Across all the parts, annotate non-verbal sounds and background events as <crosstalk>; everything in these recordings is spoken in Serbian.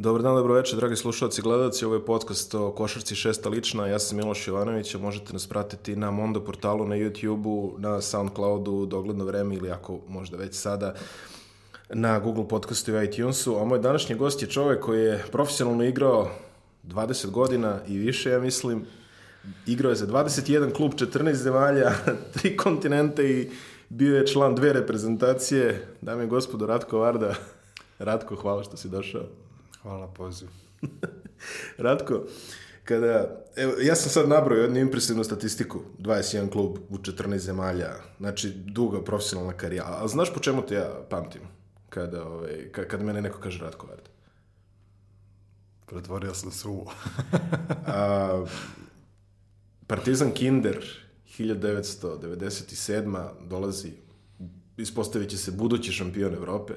Dobar dan, dobro večer, dragi slušalci i gledalci. Ovo je podcast o košarci šesta lična. Ja sam Miloš Jovanović, a možete nas pratiti na Mondo portalu, na YouTube-u, na Soundcloudu, dogledno vreme ili ako možda već sada na Google podcastu i iTunesu. A moj današnji gost je čovek koji je profesionalno igrao 20 godina i više, ja mislim. Igrao je za 21 klub, 14 zemalja, <laughs> tri kontinenta i bio je član dve reprezentacije. Dame i gospodo, Ratko Varda. <laughs> Ratko, hvala što si došao. Hvala poziv. <laughs> Ratko, kada, evo, ja sam sad nabrojao jednu impresivnu statistiku, 21 klub u 14 zemalja, znači duga profesionalna karijera, a znaš po čemu te ja pamtim? Kada, ovaj, kada, kada mene neko kaže Ratko Varda? Pretvorio sam se u... <laughs> A, Partizan Kinder 1997. dolazi, ispostavit će se budući šampion Evrope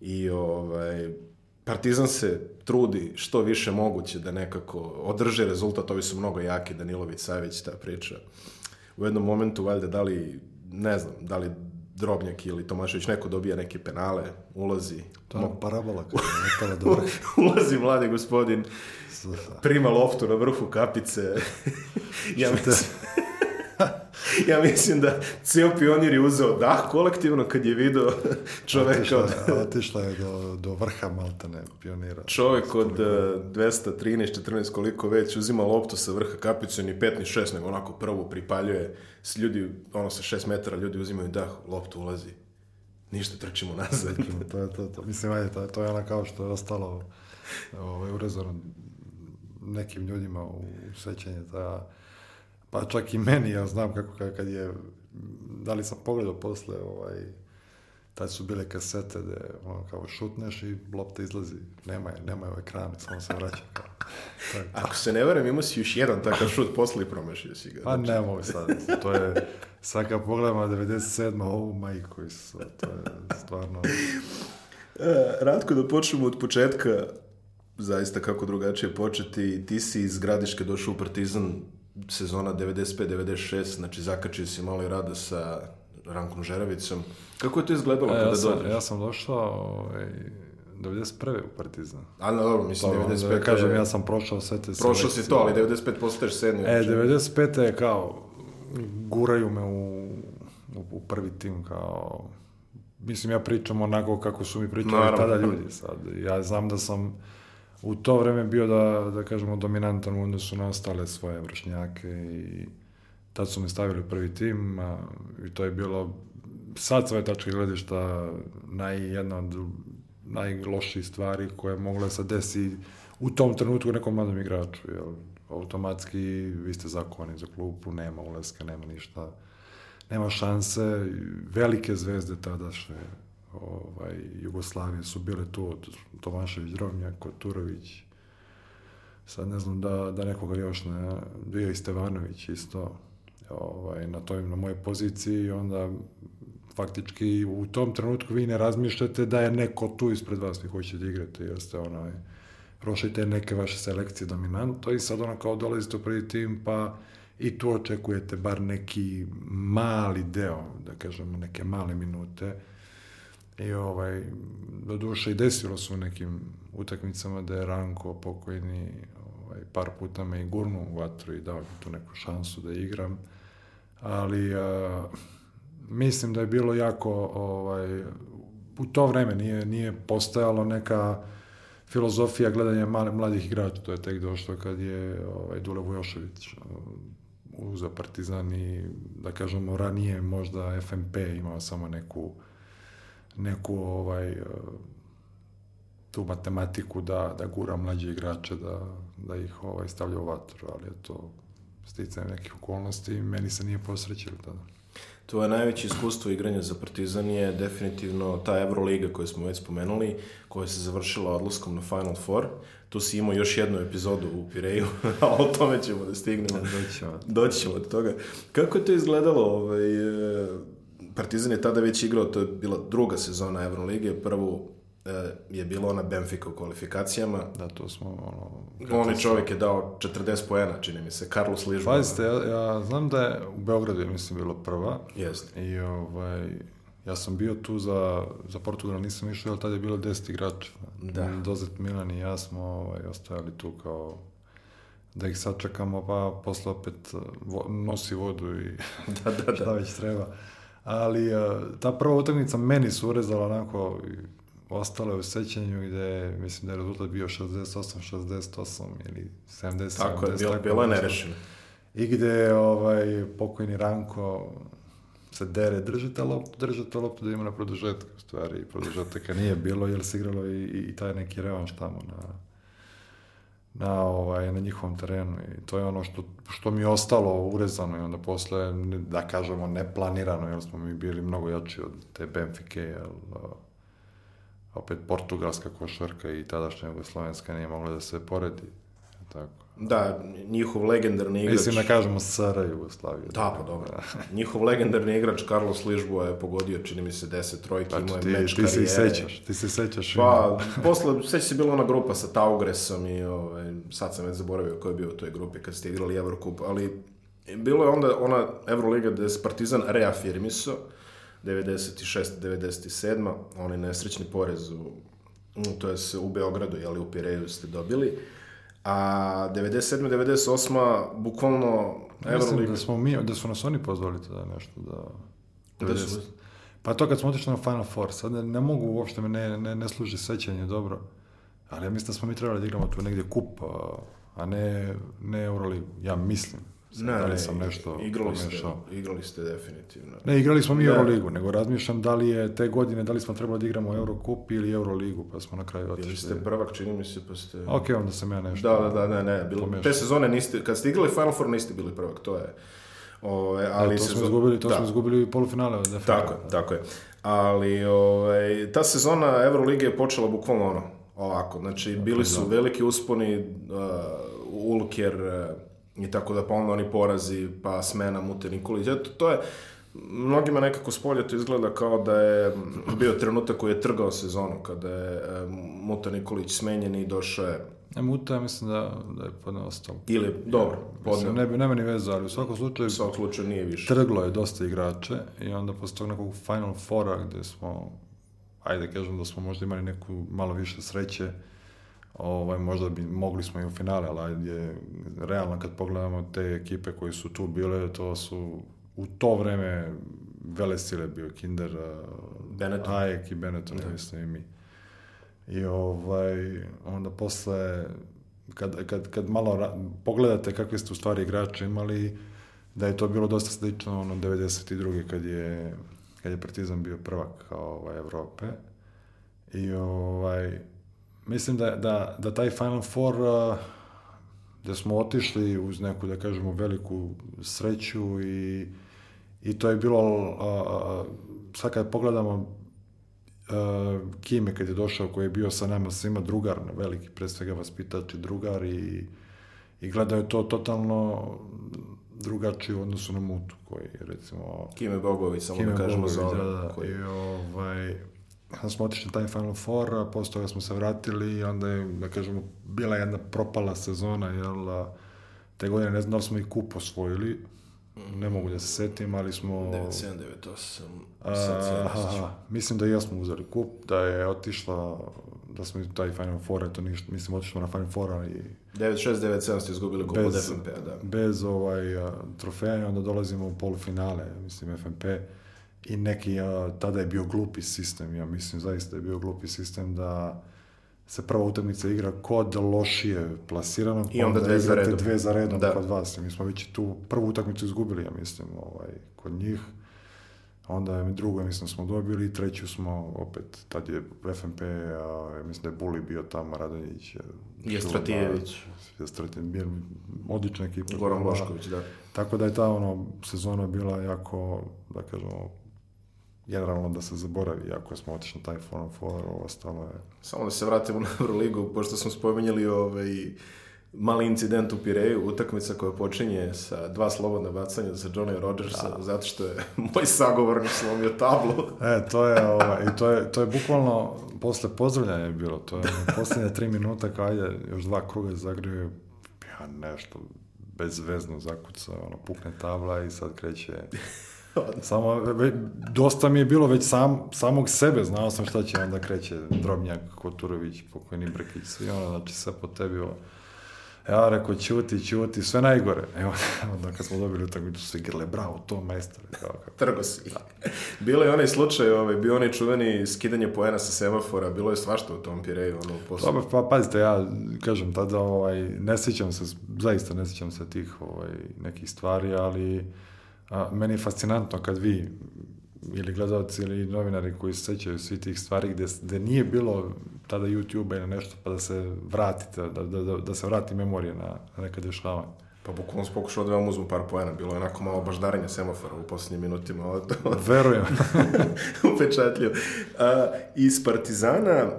i ovaj, Partizan se trudi što više moguće da nekako održi rezultat, ovi su mnogo jaki, Danilović, Savić, ta priča. U jednom momentu, valjda, da li, ne znam, da li Drobnjak ili Tomašević, neko dobija neke penale, ulazi. To je parabola kada je metala <laughs> do vrha. ulazi mladi gospodin, prima loftu na vrhu kapice. <laughs> ja, mislim, <laughs> ja mislim da ceo pionir je uzeo dah kolektivno kad je video čoveka Otišla, od... otišla je do, do vrha Maltane pionira. Čovek od eh, 213, 14, koliko već, uzima loptu sa vrha kapice, ni 5 ni 6, nego onako prvo pripaljuje. S ljudi, ono sa 6 metara, ljudi uzimaju dah, loptu ulazi. Ništa, trčimo nazad. to je to, to. Mislim, ajde, to, je- to je ono kao što je ostalo ovaj, urezano nekim ljudima u sećanje da pa čak i meni, ja znam kako kad- je da li sam pogledao posle ovaj, tad su bile kasete da ono kao šutneš i lopta izlazi, nema je, nema je u ekranu, samo se vraća kao. tako. Ako se ne verujem, imao si još jedan takav šut posle i promašio si ga. Pa ne mogu sad, to je, sad kad pogledamo 97. ovu majku, Isu, to je stvarno... <laughs> E, Ratko, da počnemo od početka, zaista kako drugačije početi, ti si iz Gradiške došao u Partizan sezona 95-96, znači zakačio si malo i rada sa Rankom Žeravicom. Kako je to izgledalo E, kada ja, sam, dođeš? ja sam došao ovaj, 91. u Partizan. A, no, dobro, mislim, To, 95. da kažem, ja sam prošao sve te Prošao si to, ali 95 postaješ sedmi. E, 95. je kao, guraju me u, u, u prvi tim kao, mislim, ja pričam onako kako su mi pričali Naravno. tada ljudi sad. Ja znam da sam u to vreme bio, da, da kažemo, dominantan u odnosu na ostale svoje vršnjake i tad su me stavili u prvi tim a, i to je bilo sad svoje tačke gledišta naj, jedna od najloših stvari koje je mogla se desi u tom trenutku nekom mladom igraču. Jel? Automatski vi ste zakovani za klupu, nema ulaska, nema ništa, nema šanse. Velike zvezde tadašnje ovaj, Jugoslavije su bile tu od Tomašević, Drobnjak, Turović, sad ne znam da, da nekoga još ne, bio i Stevanović isto ovaj, na toj, na mojoj poziciji i onda faktički u tom trenutku vi ne razmišljate da je neko tu ispred vas, vi hoćete da igrate, jer ste onaj, prošli te neke vaše selekcije dominanto i sad ono kao dolazite u prvi tim, pa i tu očekujete bar neki mali deo, da kažemo, neke male minute. I ovaj, do duše i desilo se u nekim utakmicama da je Ranko pokojni ovaj, par puta me i gurnuo u vatru i dao mi tu neku šansu da igram. Ali a, mislim da je bilo jako ovaj, u to vreme nije, nije postojalo neka filozofija gledanja male, mladih igrača, to je tek došlo kad je ovaj, Dule Vujošević uzeo Partizan i da kažemo ranije možda FNP imao samo neku neku ovaj eh, tu matematiku da, da gura mlađe igrače, da, da ih ovaj, stavlja u vatru, ali je to sticanje nekih okolnosti i meni se nije posrećilo tada. Tvoje najveće iskustvo igranja za Partizan je definitivno ta Euroliga koju smo već spomenuli, koja se završila odlaskom na Final Four. Tu si imao još jednu epizodu u Pireju, <laughs> a o tome ćemo da stignemo. Doćemo. Doći ćemo do toga. Kako je to izgledalo? Ovaj, e, Partizan je tada već igrao, to je bila druga sezona Euroligije, prvu e, je bilo ona Benfica u kvalifikacijama. Da, to smo ono... Onaj čovjek je dao 40 poena, čini mi se, Carlos Ližman. Pazite, ja, ja znam da je u Beogradu, mislim, bilo prva Jeste. i ovaj, ja sam bio tu za, za Portugal, nisam išao, ali tada je bilo 10 igrača. Da. Dozet Milan i ja smo ovaj, ostajali tu kao da ih sačekamo, pa posle opet vo, nosi vodu i <laughs> Da, da, šta da. već treba. Ali uh, ta prva utakmica meni su urezala onako i ostale u sećanju gde mislim da je rezultat bio 68-68 ili 70 Tako je, 70, bilo, bilo je nerešeno. I gde ovaj, pokojni Ranko se dere, držite loptu, držite loptu da ima na produžetku. U stvari, produžetaka nije bilo, jer se igralo i, i, i taj neki revanš tamo na, na, ovaj, na njihovom terenu. I to je ono što, što mi je ostalo urezano i onda posle, da kažemo, neplanirano, jer smo mi bili mnogo jači od te Benfike, jer opet portugalska košarka i tadašnja Jugoslovenska nije mogla da se poredi. Tako. Da, njihov legendarni igrač... Mislim da kažemo SR Jugoslavije. Da, pa dobro. <laughs> Njihov legendarni igrač Carlos Ližboa je pogodio, čini mi se, 10 trojki, imao je Ti, meč ti se i sećaš, ti se sećaš. Pa, <laughs> posle, <laughs> sveća se bila ona grupa sa Taugresom i ovaj, sad sam već zaboravio ko je bio u toj grupi kad ste igrali Evrokup, ali bilo je onda ona Evroliga gde se Partizan reafirmiso, 96. 97. onaj nesrećni porez u, to jest u Beogradu, jeli u Pireju ste dobili, a 97. 98. bukvalno Mislim Evroliga... da smo mi, da su nas oni pozvali tada nešto da... Da su- 90. Pa to kad smo otišli na Final Four, sad ne, ne mogu uopšte, ne, ne, ne služi sećanje dobro, ali ja mislim da smo mi trebali da igramo tu negdje kup, a ne, ne Euroligu, ja mislim. Sad, Ne, da li ne, sam nešto igrali ste, pomešao. igrali ste definitivno. Ne, igrali smo mi Da. Euroligu, nego razmišljam da li je te godine, da li smo trebali da igramo Eurocup ili Euroligu, pa smo na kraju Bili otišli. ste prvak, čini mi se, pa ste... Ok, onda sam ja nešto... Da, da, da, ne, ne, bilo, pomešao. te sezone niste, kad ste igrali Final Four niste bili prvak, to je, ove, ali Ali to smo izgubili, to da, smo izgubili u polufinale od FNP. Tako je, tako je. Ali, ovaj, ta sezona Evrolige je počela bukvalno ono, ovako, znači, bili su veliki usponi, uh, Ulker uh, i tako da, pa onda oni porazi, pa smena Mute Nikolić, eto, to je, mnogima nekako s polja to izgleda kao da je bio trenutak koji je trgao sezonu, kada je um, Muta Nikolić smenjen i došao je, E, Muta, ja mislim da, da je podne ostalo. ili, dobro, Mislim, podneo, ne, bi- nema ni veze, ali u svakom slučaju u svakom slučaju nije više. trglo je dosta igrače i onda posle tog nekog Final Fora gde smo, ajde kažem da smo možda imali neku malo više sreće, ovaj, možda bi mogli smo i u finale, ali ajde, realno kad pogledamo te ekipe koji su tu bile, to su u to vreme vele sile bio Kinder, Benetton. Ajek i Benetton, ja mislim i mi. I ovaj, onda posle, kad, kad, kad malo pogledate kakve ste u stvari igrače imali, da je to bilo dosta slično ono 92. kad je, kad je Partizan bio prvak ovaj, Evrope. I ovaj, mislim da, da, da taj Final Four uh, da smo otišli uz neku, da kažemo, veliku sreću i, i to je bilo, a, a, sad kad pogledamo a, Kime kad je došao, koji je bio sa nama svima drugar, veliki, pre svega vaspitač i drugar i, i gledao je to totalno drugačije u odnosu na Mutu, koji je recimo Kime Bogović, samo da kažemo Bogović, za ove da, da. koji- I ovaj, onda smo otišli taj Final Four, a posle toga smo se vratili i onda je, da kažemo, bila jedna propala sezona, jel, te godine ne znam da li smo i kup osvojili, ne mogu da se setim, ali smo... 97, 98, A, aha, mislim da i ja smo uzeli kup, da je otišla, da smo i taj Final Four, eto ništa, mislim otišli smo na Final Four, ali 96, 97 ste izgubili kup od bez, FNP-a, da. bez ovaj, trofeja i onda dolazimo u polufinale, mislim FNP i neki, a, tada je bio glupi sistem, ja mislim zaista je bio glupi sistem da se prva utakmica igra kod lošije plasiranog, I onda pa dve za redom. dve za redom Da. kod vas. Mi smo već tu prvu utakmicu izgubili, ja mislim, ovaj, kod njih. Onda je drugo, mislim, smo dobili i treću smo opet, tad je FNP, a, ja mislim da je Buli bio tamo, Radonjić. Je Stratijević. Je Stratijević, bio odlična ekipa. Goran. Bošković, da. Tako da je ta ono, sezona bila jako, da kažemo, generalno da se zaboravi, jako smo otišli na taj Final Four, ovo ostalo je... Samo da se vratimo na Euroligu, pošto smo spomenjali ovaj mali incident u Pireju, utakmica koja počinje sa dva slobodna bacanja za Johnny Rogersa, zato što je moj sagovornik slomio tablu. E, to je, ovaj, i to je, to je bukvalno, posle pozdravljanja je bilo, to je ono, posljednje tri minuta, kao ajde, još dva kruga zagriju, ja nešto bezvezno zakuca, ono, pukne tabla i sad kreće Samo, dosta mi je bilo već sam, samog sebe, znao sam šta će onda kreće Drobnjak, Koturović, pokojni Brkić, svi ono, znači sve po tebi ovo. Ja rekao, ćuti, ćuti, sve najgore. Evo, onda kad smo dobili utakmicu, svi grle, bravo, to majstor. Trgo si. Bilo je onaj slučaj, ovaj, bio onaj čuveni skidanje poena sa semafora, bilo je svašta u tom Pireju, ono, posle. Dobro, pa pazite, ja kažem tada, ovaj, ne sjećam se, zaista ne sjećam se tih ovaj, nekih stvari, ali a, meni je fascinantno kad vi ili gledalci ili novinari koji se sećaju svi tih stvari gde, gde nije bilo tada YouTube ili nešto pa da se vratite, da, da, da, da se vrati memorija na, na neka dešavanja. Pa bukvalno sam pokušao da vam uzmu par poena, bilo je onako malo baždarenja semafora u poslednjim minutima. Ovo to, <laughs> Verujem. <laughs> upečatljivo. A, iz Partizana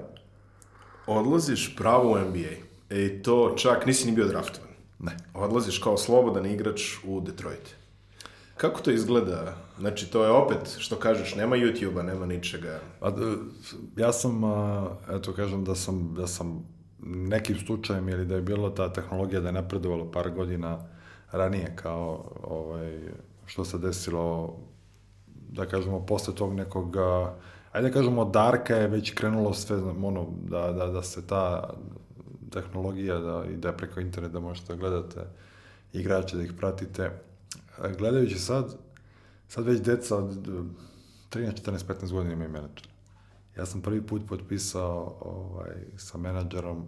odlaziš pravo u NBA. E, i to čak nisi ni bio draftovan. Ne. Odlaziš kao slobodan igrač u Detroit. Kako to izgleda? Znači, to je opet, što kažeš, nema YouTube-a, nema ničega. A, d- ja sam, eto kažem da sam, da sam nekim slučajem ili da je bila ta tehnologija da je napredovala par godina ranije kao ovaj, što se desilo da kažemo posle tog nekog ajde da kažemo Darka je već krenulo sve ono da, da, da se ta tehnologija da, i da preko interneta možete da gledate igrače, da ih pratite gledajući sad sad već deca od 13, 14, 15 godina imaju menadžer. Ja sam prvi put potpisao ovaj, sa menadžerom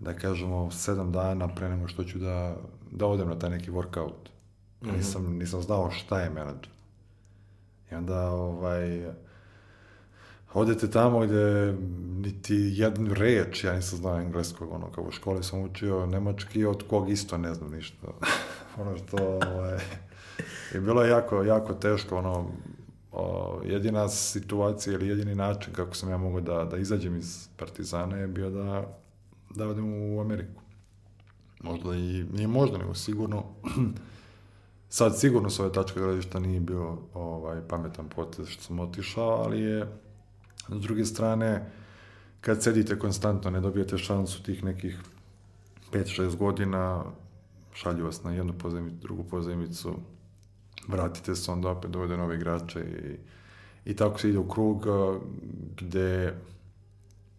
da kažemo sedam dana pre nego što ću da, da odem na taj neki workout. Mm -hmm. Nisam, nisam znao šta je menadžer. I onda ovaj, odete tamo gde niti jednu reč, ja nisam znao engleskog, ono, kao u školi sam učio nemački, od kog isto ne znam ništa. <laughs> ono što, ovaj, je bilo jako, jako teško, ono, o, jedina situacija ili jedini način kako sam ja mogao da, da izađem iz Partizana je bio da, da odem u Ameriku. Možda i, nije možda, nego sigurno, <clears throat> sad sigurno s ove tačke gledišta nije bio ovaj, pametan potez što sam otišao, ali je, s druge strane, kad sedite konstantno, ne dobijete šansu tih nekih 5-6 godina, šalju vas na jednu pozemicu, drugu pozemicu, vratite se onda opet dovede nove igrače i, i tako se ide u krug gde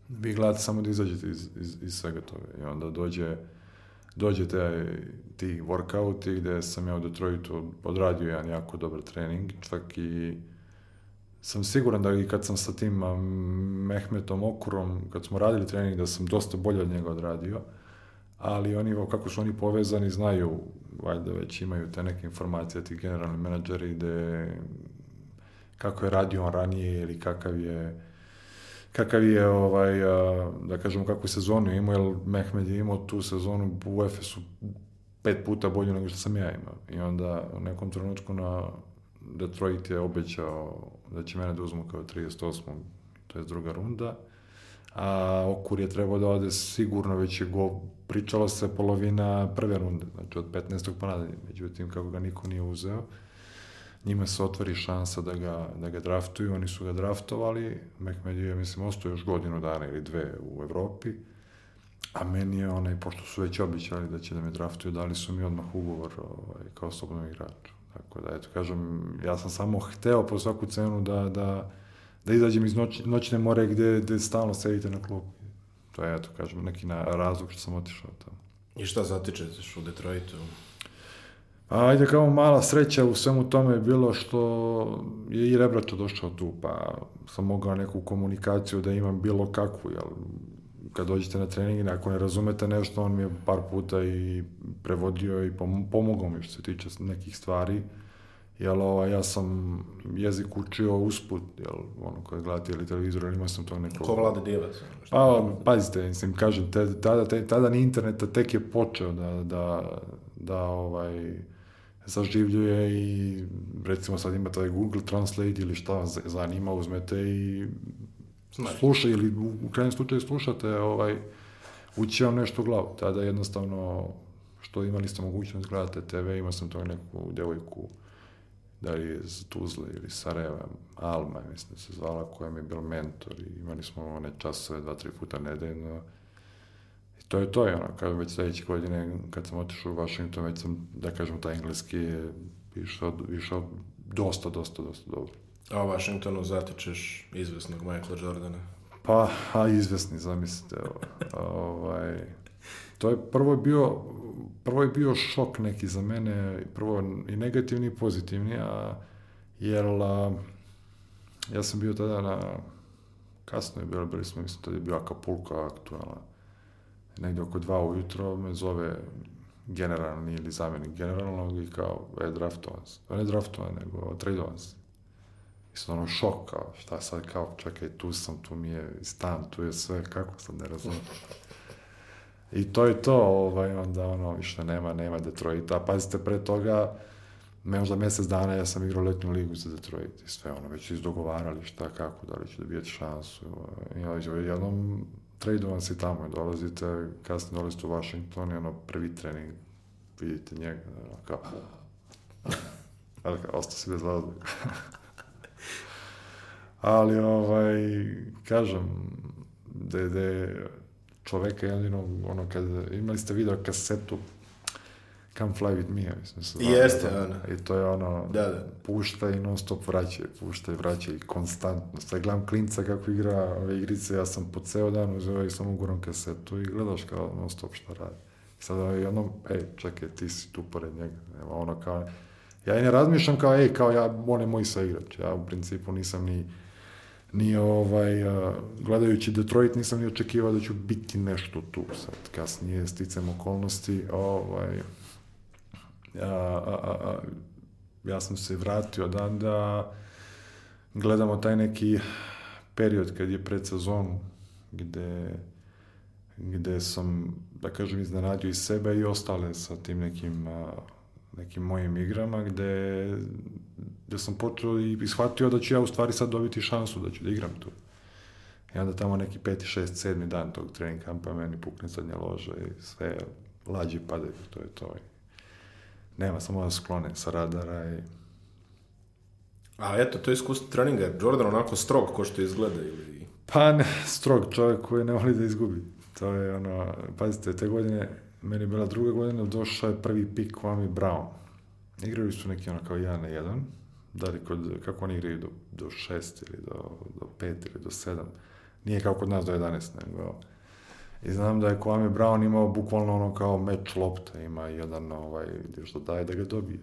vi gledate samo da izađete iz, iz, iz svega toga. I onda dođe dođe te, ti workouti gde sam ja u Detroitu odradio jedan jako dobar trening, čak i sam siguran da i kad sam sa tim Mehmetom Okurom, kad smo radili trening, da sam dosta bolje od njega odradio, ali oni, kako su oni povezani, znaju, valjda već imaju te neke informacije, ti generalni menadžeri, gde kako je radio on ranije ili kakav je kakav je, ovaj, da kažemo, kakvu sezonu imao, jer Mehmed je imao tu sezonu u Efesu pet puta bolju nego što sam ja imao. I onda u nekom trenutku na Detroit je obećao da će mene da uzmu kao 38. to je druga runda a Okur je trebao da ode sigurno, već je go, pričalo se polovina prve runde, znači od 15. pa međutim kako ga niko nije uzeo, njima se otvori šansa da ga, da ga draftuju, oni su ga draftovali, Mehmed je, mislim, ostao još godinu dana ili dve u Evropi, a meni je onaj, pošto su već običali da će da me draftuju, dali su mi odmah ugovor ovaj, kao slobodnom igraču. Tako da, eto, kažem, ja sam samo hteo po svaku cenu da, da, da izađem iz noć, noćne more gde, gde stalno sedite na klubu. To je, eto, kažem, neki na razlog što sam otišao tamo. I šta zatičeš u Detroitu? Ajde, kao mala sreća u svemu tome je bilo što je i Rebrača došao tu, pa sam mogao neku komunikaciju da imam bilo kakvu, jel, kad dođete na trening, ako ne razumete nešto, on mi je par puta i prevodio i pomogao mi što se tiče nekih stvari jel, ovaj, ja sam jezik učio usput, jel, ono, koje gledate ili televizor, ili imao sam to neko... Ko vlade divac? Pa, pazite, mislim, kažem, te, tada, te, tada ni interneta tek je počeo da, da, da ovaj, zaživljuje i recimo sad imate taj Google Translate ili šta vas zanima, uzmete i Znači. slušaj ili u krajnjem slučaju slušate ovaj, ući vam nešto u glavu. Tada jednostavno, što imali ste mogućnost gledate TV, imao sam to neku devojku da li je iz Tuzle ili Sarajeva, Alma, mislim da se zvala, koja mi je bil mentor i imali smo one časove dva, tri puta nedeljno. I to je to, je ono, kao već sledeće godine, kad sam otišao u Washington, već sam, da kažem, taj engleski je išao, išao dosta, dosta, dosta dobro. A u Washingtonu zatičeš izvesnog Michaela Jordana. Pa, a izvesni, zamislite. ovaj, to je prvo bio, prvo je bio šok neki za mene, prvo i negativni i pozitivni, a jer a, ja sam bio tada na, kasno je bilo, bili smo, mislim, tada je bio Acapulco aktualna. Negde oko dva ujutro me zove generalni ili zamjenik generalnog i kao, e, draftovan se. Ne draftovan, nego tradovan se. I sad ono šok, kao, šta sad, kao, čekaj, tu sam, tu mi je stan, tu je sve, kako sad ne razumijem. <laughs> I to je to, ovaj, onda ono, više nema, nema Detroita. Pazite, pre toga, možda mjesec dana ja sam igrao letnju ligu za Detroit i sve ono, već izdogovarali šta, kako, da li će dobijeti šansu. I ovaj, jednom tradovan si tamo i dolazite, kasnije dolazite u Washington i ono, prvi trening, vidite njega, ono, kao, <laughs> ali kao, ostao si bez vazduha. <laughs> ali, ovaj, kažem, da je čoveka jedino, ono, kad, imali ste video kasetu Come Fly With Me, mislim se. Jeste, ono. I to je ono, da, da. pušta i non stop vraća, pušta i vraća i konstantno. Sad gledam klinca kako igra ove igrice, ja sam po ceo dan uzeo i sam uguram kasetu i gledaš kao non stop šta radi. I sad ovaj jednom, ej, čekaj, ti si tu pored njega. Evo, ono kao, ja i ne razmišljam kao, ej, kao ja, on je moj saigrač. Ja u principu nisam ni, ni ovaj, a, gledajući Detroit nisam ni očekivao da ću biti nešto tu sad. Kasnije sticam okolnosti, ovaj, a, a, a, ja sam se vratio da gledamo taj neki period kad je pred sezonu gde, gde sam, da kažem, iznenadio i sebe i ostale sa tim nekim, a, nekim mojim igrama gde, gde sam počeo i ishvatio da ću ja u stvari sad dobiti šansu da ću da igram tu. I onda tamo neki peti, šest, sedmi dan tog trening kampa meni pukne zadnja loža i sve lađi padaju, to je to. Nema, samo da sklone sa radara i... A eto, to je iskustvo treninga. Jordan onako strog ko što izgleda ili... Pa ne, <laughs> strog čovjek koji ne voli da izgubi. To je ono, pazite, te godine, meni je bila druga godina, došao je prvi pik Kwame Brown. Igrali su neki ono kao jedan na jedan, da li kod, kako oni igraju do, do šest ili do, do pet ili do sedam. Nije kao kod nas do 11, nego I znam da je Kwame Brown imao bukvalno ono kao meč lopta, ima jedan ovaj, što daje da ga dobije.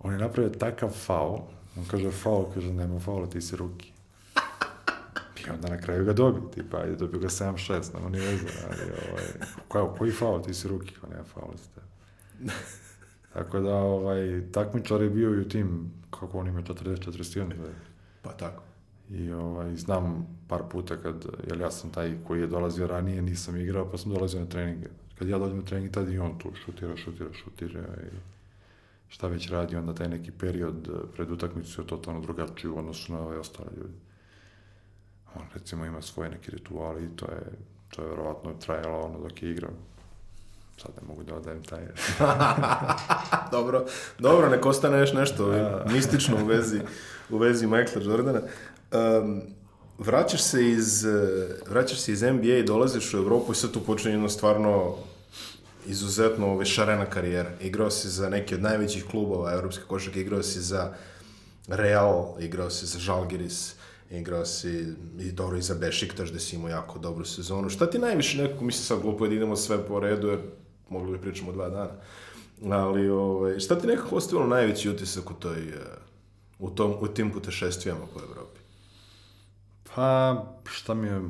On je napravio takav faul, on kaže faul, kaže nema faula, ti si ruki. I onda na kraju ga dobi, tipa, ajde, dobio ga 7-6, nema ni veze, ali ovaj, kao, koji faul, ti si ruki, kao nema faula za tebe. <laughs> Tako da, ovaj, takmičar je bio i u tim, kako on ima 40-41. Pa tako. I ovaj, znam par puta kad, jer ja sam taj koji je dolazio ranije, nisam igrao, pa sam dolazio na treninge. Kad ja dođem na trening, tad i on tu šutira, šutira, šutira i šta već radi, onda taj neki period pred utakmicu je totalno drugačiji u odnosu na ove ostale ljudi. On recimo ima svoje neke rituale i to je, to je verovatno trajalo ono dok je igrao. Sad ne mogu da odajem taj... <laughs> dobro, dobro, nek ostane još nešto da. mistično u vezi, u vezi Michaela Jordana. Um, vraćaš se iz, vraćaš se iz NBA i dolaziš u Evropu i sad tu počinje jedno stvarno izuzetno ove šarena karijera. Igrao si za neki od najvećih klubova evropske košarke, igrao si za Real, igrao si za Žalgiris, igrao si i dobro i za Bešiktaš gde si imao jako dobru sezonu. Šta ti najviše nekako, mislim sad glupo je da idemo sve po redu, jer mogli bi pričamo dva dana. Ali, ovaj, šta ti nekako ostavilo najveći utisak u toj, u, tom, u tim putešestvijama po Evropi? Pa, šta mi je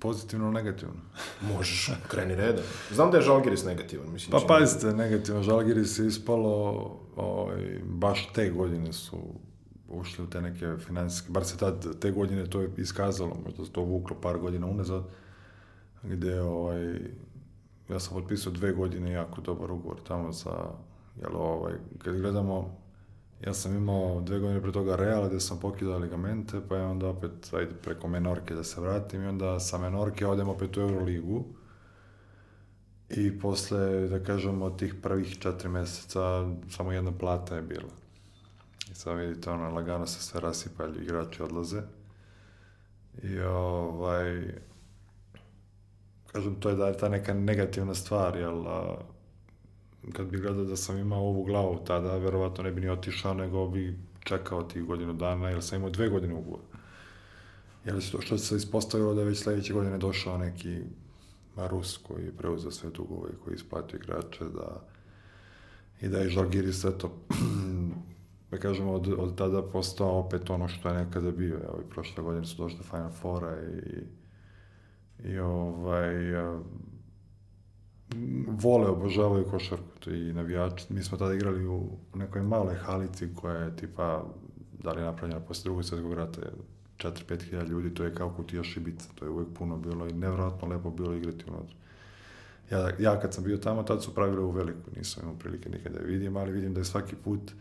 pozitivno negativno? <laughs> Možeš, kreni reda. Znam da je Žalgiris negativan. Mislim, pa pazite, negativno. Žalgiris je ispalo, ovaj, baš te godine su ušli u te neke finansijske, bar se tad, te godine to je iskazalo, možda se to vuklo par godina unazad, gde ovaj, ja sam potpisao dve godine jako dobar ugovor tamo za, jel ovaj, kad gledamo Ja sam imao dve godine pre toga Real gde sam pokidao ligamente, pa je onda opet, ajde, preko Menorke da se vratim i onda sa Menorke odem opet u Euroligu. I posle, da kažem, od tih prvih četiri meseca samo jedna plata je bila. I sad vidite, ono, lagano se sve rasipa, igrači odlaze. I ovaj, kažem, to je da je ta neka negativna stvar, jel, a, kad bi gledao da sam imao ovu glavu tada, verovatno ne bi ni otišao, nego bi čekao tih godinu dana, jer sam imao dve godine ugovora. Jer što, što se ispostavilo da je već sledeće godine došao neki Rus koji je preuzeo sve dugove i koji isplatio igrače, da i da je Žalgiris eto, <clears throat> da kažemo, od, od tada postao opet ono što je nekada bio. Evo, i prošle godine su došli do Final Fora i, i ovaj, vole, obožavaju košarku to i navijači. Mi smo tada igrali u, nekoj maloj halici koja je tipa, da li je napravljena posle drugog svjetskog rata, 4-5 hiljada ljudi, to je kao kutija šibica, to je uvek puno bilo i nevjerojatno lepo bilo igrati unutra. Ja, ja kad sam bio tamo, tad su pravile u veliku, nisam imao prilike nikada da vidim, ali vidim da je svaki put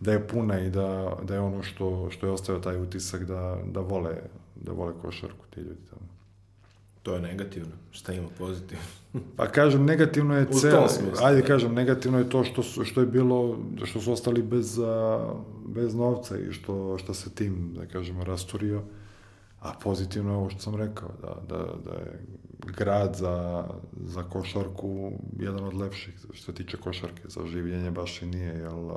da je puna i da, da je ono što, što je ostavio taj utisak da, da vole, da vole košarku ti ljudi tamo. To je negativno. Šta ima pozitivno? <laughs> pa kažem, negativno je celo. Ajde kažem, negativno je to što, su, što je bilo, što su ostali bez, bez novca i što, što se tim, da kažemo, rasturio. A pozitivno je ovo što sam rekao, da, da, da je grad za, za košarku jedan od lepših što se tiče košarke. Za življenje baš i nije, jel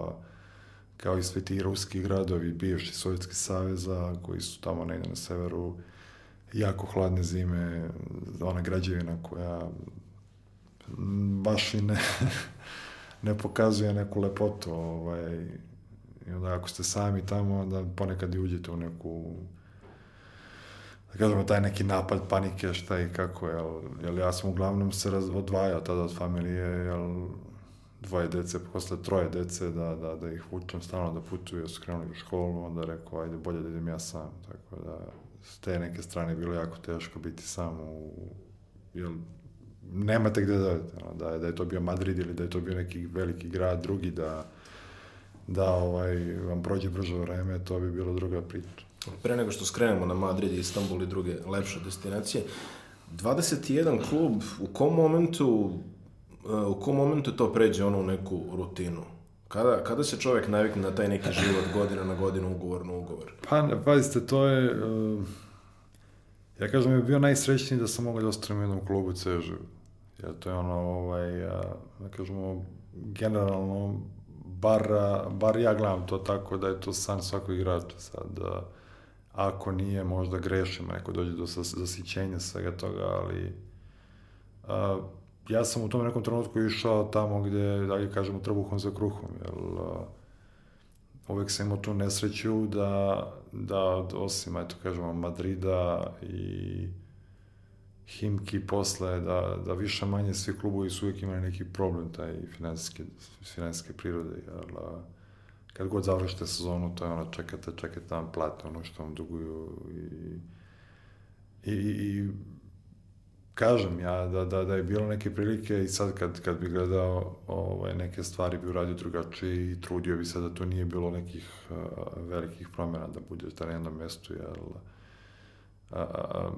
kao i svi ti ruski gradovi, bivši Sovjetski saveza, koji su tamo negde na severu, jako hladne zime, ona građevina koja baš i ne, <laughs> ne pokazuje neku lepotu. Ovaj, I onda ako ste sami tamo, onda ponekad i uđete u neku da kažemo, taj neki napad panike, šta i kako, jel, jel ja sam uglavnom se raz, odvajao tada od familije, jel, dvoje dece, posle troje dece, da, da, da ih vučem stalno da putuju, su krenuli u školu, onda rekao, ajde, bolje da idem ja sam, tako da, s te neke strane bilo jako teško biti sam u, jel, nemate gde da, da, je, da je to bio Madrid ili da je to bio neki veliki grad, drugi, da, da ovaj, vam prođe brzo vreme, to bi bilo druga priča. Pre nego što skrenemo na Madrid, Istanbul i druge lepše destinacije, 21 klub, u kom momentu u kom momentu to pređe ono u neku rutinu? Kada, kada se čovjek navikne na taj neki život godina na godinu, ugovor na ugovor? Pa, pazite, to je... Uh, ja kažem, je bio najsrećniji da sam mogao da ostanem u jednom klubu cežu. Jer to je ono, ovaj, da kažemo, generalno, bar, bar ja gledam to tako da je to san svakog igrača sad. Da, ako nije, možda grešim, neko dođe do zasićenja svega toga, ali... Uh, ja sam u tom nekom trenutku išao tamo gde, dalje kažemo, trbuhom za kruhom, jer uh, uvek sam imao tu nesreću da, da osim, eto kažemo, Madrida i Himki posle, da, da više manje svi klubovi su uvijek imali neki problem, taj finansijske, finansijske prirode, jer uh, kad god završite sezonu, to je ono, čekate, čekate tamo plate, ono što vam duguju i, i, i kažem ja da, da, da je bilo neke prilike i sad kad, kad bi gledao ovaj, neke stvari bi uradio drugačije i trudio bi se da to nije bilo nekih uh, velikih promjena da bude na jednom mestu jer uh,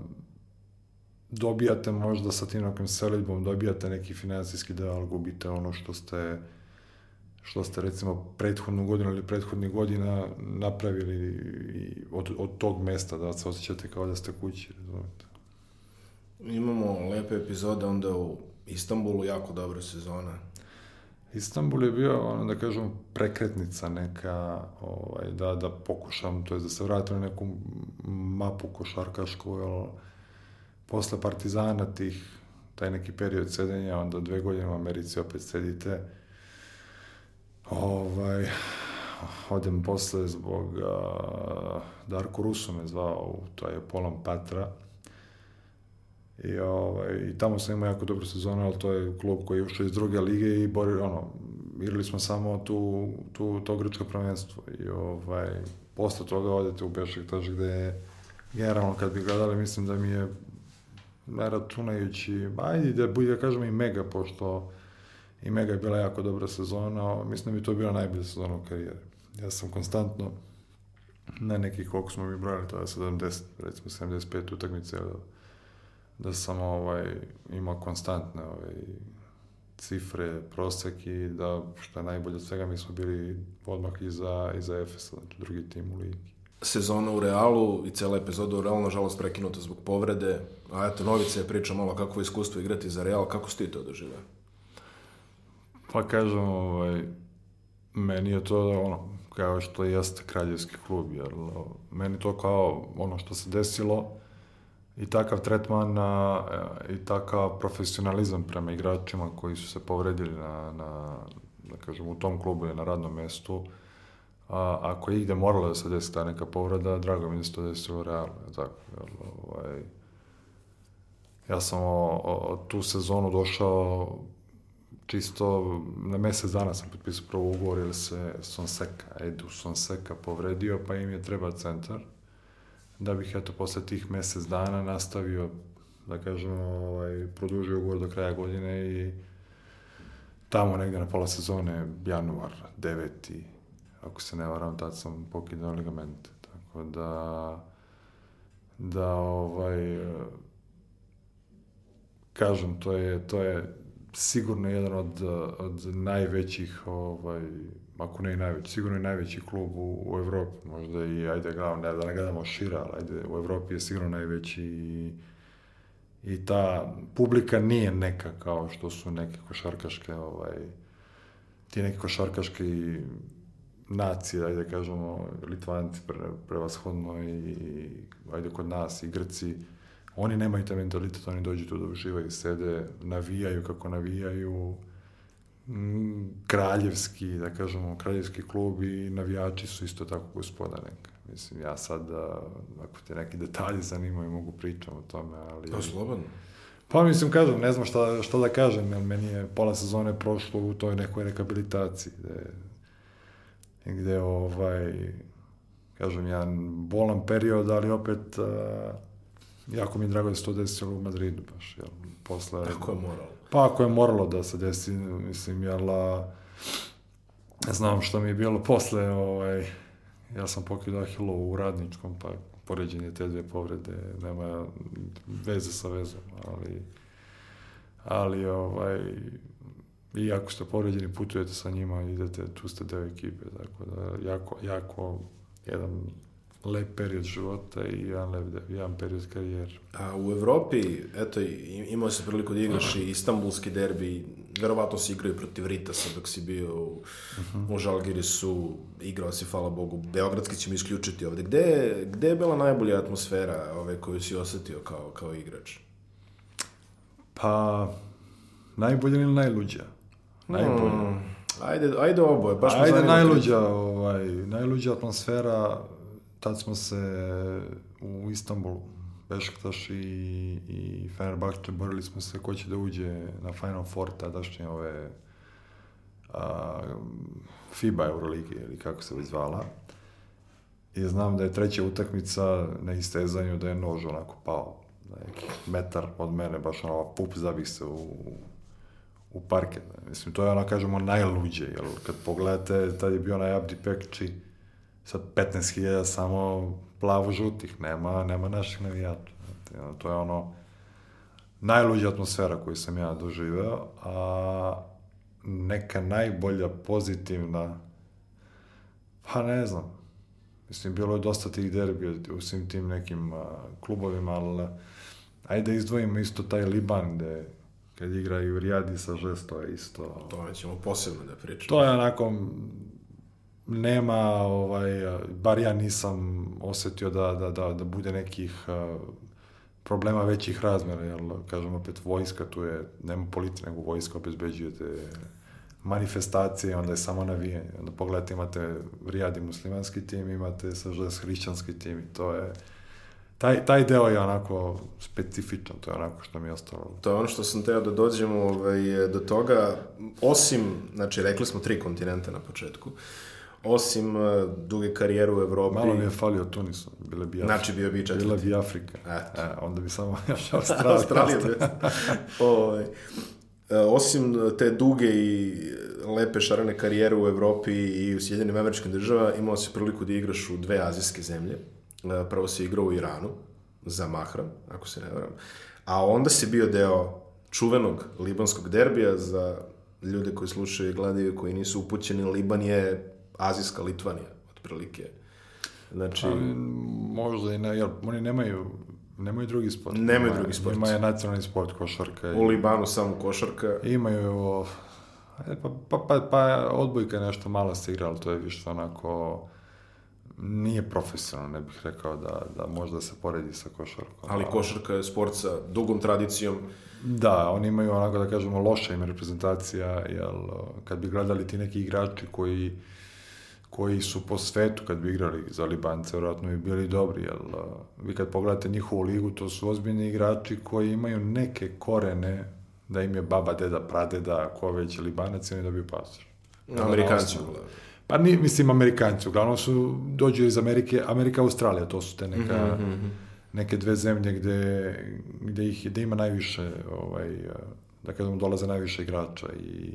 dobijate možda sa tim nekim selitbom dobijate neki finansijski deo ali gubite ono što ste što ste recimo prethodnu godinu ili prethodnih godina napravili od, od tog mesta da se osjećate kao da ste kući, razumete imamo lepe epizode onda u Istanbulu, jako dobra sezona. Istanbul je bio, ono da kažem, prekretnica neka, ovaj, da, da pokušam, to je da se vratim na neku mapu košarkašku, jel, posle Partizana tih, taj neki period sedenja, onda dve godine u Americi opet sedite, ovaj, odem posle zbog uh, Darko Rusu me zvao, to je Polam Patra, I, ovaj, I tamo sam imao jako dobru sezonu, ali to je klub koji je ušao iz druge lige i bori, ono, igrali smo samo tu, tu, to grčko prvenstvo. I ovaj, posle toga odete u Bešiktaš gde je generalno kad bi gledali, mislim da mi je računajući, ajde da bude, da kažem i Mega, pošto i Mega je bila jako dobra sezona, mislim da mi to bila najbolja sezona u karijeri. Ja sam konstantno na nekih koliko smo mi brojali, tada 70, recimo 75 utakmice, da sam ovaj, imao konstantne ovaj, cifre, prosek i da, što je najbolje od svega, mi smo bili odmah iza, iza Efesa, znači drugi tim u ligi. Sezona u Realu i cela epizoda u Realu, nažalost, prekinuta zbog povrede. A eto, Novice je priča malo kako je iskustvo igrati za Real. Kako ste to doživali? Pa kažem, ovaj, meni je to ono, kao što jeste kraljevski klub, jer meni to kao ono što se desilo i takav tretman a, i takav profesionalizam prema igračima koji su se povredili na, na da kažem, u tom klubu i na radnom mestu, a, ako je igde moralo da se desi ta neka povreda, drago mi da se to desilo realno, tako, jer, ovaj, ja sam o, o, tu sezonu došao čisto na mesec dana sam potpisao prvo ugovor jer se Sonseka, Edu Sonseka povredio, pa im je treba centar. Da bih eto posle tih mesec dana nastavio da kažem, ovaj, produžio ugovor do kraja godine i tamo negde na pola sezone, januar, 9. ako se ne varam, tad sam pokidao ligamente. Tako da, da ovaj, kažem, to je, to je sigurno jedan od, od najvećih, ovaj, ako ne i najveći, sigurno i najveći klub u, u Evropi, možda i, ajde, gledam, ne da ne gledamo šira, ali ajde, u Evropi je sigurno najveći i, i ta publika nije neka kao što su neke košarkaške, ovaj, ti neki košarkaški nacije, ajde kažemo, Litvanci pre, prevashodno i, ajde kod nas i Grci, Oni nemaju taj mentalitet, oni dođu tu da uživaju, sede, navijaju kako navijaju, kraljevski, da kažemo, kraljevski klub i navijači su isto tako gospoda neka. Mislim, ja sad, ako te neki detalji zanimaju, mogu pričam o tome, ali... Pa, slobodno. Pa mislim, kažem, ne znam šta, šta da kažem, jer meni je pola sezone prošlo u toj nekoj rehabilitaciji, gde, gde ovaj, kažem, jedan bolan period, ali opet... Uh, jako mi je drago da se to desilo u Madridu baš, jel, posle... Ako je moralo? Pa ako je moralo da se desi, mislim, jel, znam što mi je bilo posle, ovaj, ja sam pokidao Ahilo u radničkom, pa poređenje te dve povrede nema veze sa vezom, ali, ali ovaj, i ako ste povređeni, putujete sa njima, idete, tu ste deo ekipe, tako da jako, jako jedan lep period života i jedan, lep, jedan period karijere. A u Evropi, eto, imao se priliku da igraš i istambulski derbi, verovatno si igrao i protiv Ritasa dok si bio u, uh -huh. u Žalgirisu, igrao si, hvala Bogu, Beogradski ćemo isključiti ovde. Gde, gde je bila najbolja atmosfera ove koju si osetio kao, kao igrač? Pa, najbolja ili najluđa? Najbolja. Hmm. Ajde, ajde oboje, baš Ajde najluđa, ovaj, najluđa atmosfera tad smo se u Istanbulu, Bešiktaš i, i Fenerbahče borili smo se ko će da uđe na Final Four tadašnje ove a, FIBA Euroligi ili kako se već zvala. I znam da je treća utakmica na istezanju da je nož onako pao neki metar od mene, baš ono pup zabih se u, u parket. Mislim, to je ono, kažemo, najluđe, jer kad pogledate, tad je bio onaj Abdi Pekči, sad 15.000 samo plavo-žutih, nema, nema naših navijača. To je ono najluđa atmosfera koju sam ja doživeo, a neka najbolja pozitivna, pa ne znam, mislim, bilo je dosta tih derbija u svim tim nekim a, klubovima, ali ajde izdvojimo isto taj Liban gde kad igra i u Rijadi sa Žesto je isto... To ćemo posebno da pričamo. To je onako nema, ovaj, bar ja nisam osetio da, da, da, da bude nekih uh, problema većih razmera, jer, kažem opet, vojska tu je, nema politika, nego vojska obezbeđuje te manifestacije, onda je samo navijanje. Onda pogledajte, imate Rijadi muslimanski tim, imate Sažas hrišćanski tim i to je taj, taj deo je onako specifičan, to je onako što mi je ostalo. To je ono što sam teo da dođemo ovaj, do toga, osim, znači rekli smo tri kontinenta na početku, uh, osim uh, duge karijere u Evropi... Malo mi je falio Tunis, bile bi Afrika. Znači bio bi četvrti. Bila bi Afrika. Eto. E, onda bi samo <laughs> još Australija. Australija. ovaj, osim te duge i lepe šarene karijere u Evropi i u Sjedinim američkim država, imao si priliku da igraš u dve azijske zemlje. E, prvo si igrao u Iranu, za Mahram, ako se ne varam. A onda si bio deo čuvenog libanskog derbija za ljude koji slušaju i gledaju, koji nisu upućeni. Liban je azijska Litvanija, otprilike. Znači... Ali, možda i ne, jer oni nemaju Nemaju drugi sport. Nemaju drugi sport. Imaju nacionalni sport, košarka. U Libanu samo košarka. Imaju, E, Pa, pa, pa, pa odbojka je nešto malo se igra, ali to je više onako nije profesionalno, ne bih rekao da, da možda se poredi sa košarkom. Ali košarka je sport sa dugom tradicijom. Da, oni imaju onako da kažemo loša im reprezentacija, jel kad bi gledali ti neki igrači koji koji su po svetu kad bi igrali za Libance, vjerojatno bi bili dobri, jel vi kad pogledate njihovu ligu, to su ozbiljni igrači koji imaju neke korene da im je baba, deda, pradeda, ko već Libanac oni dobiju pasoš. Amerikanci. Pa ni, mislim Amerikanci, uglavnom su, dođu iz Amerike, Amerika, Australija, to su te neka, Mhm, mhm. neke dve zemlje gde, gde, ih, gde ima najviše, ovaj, da kažem, dolaze najviše igrača i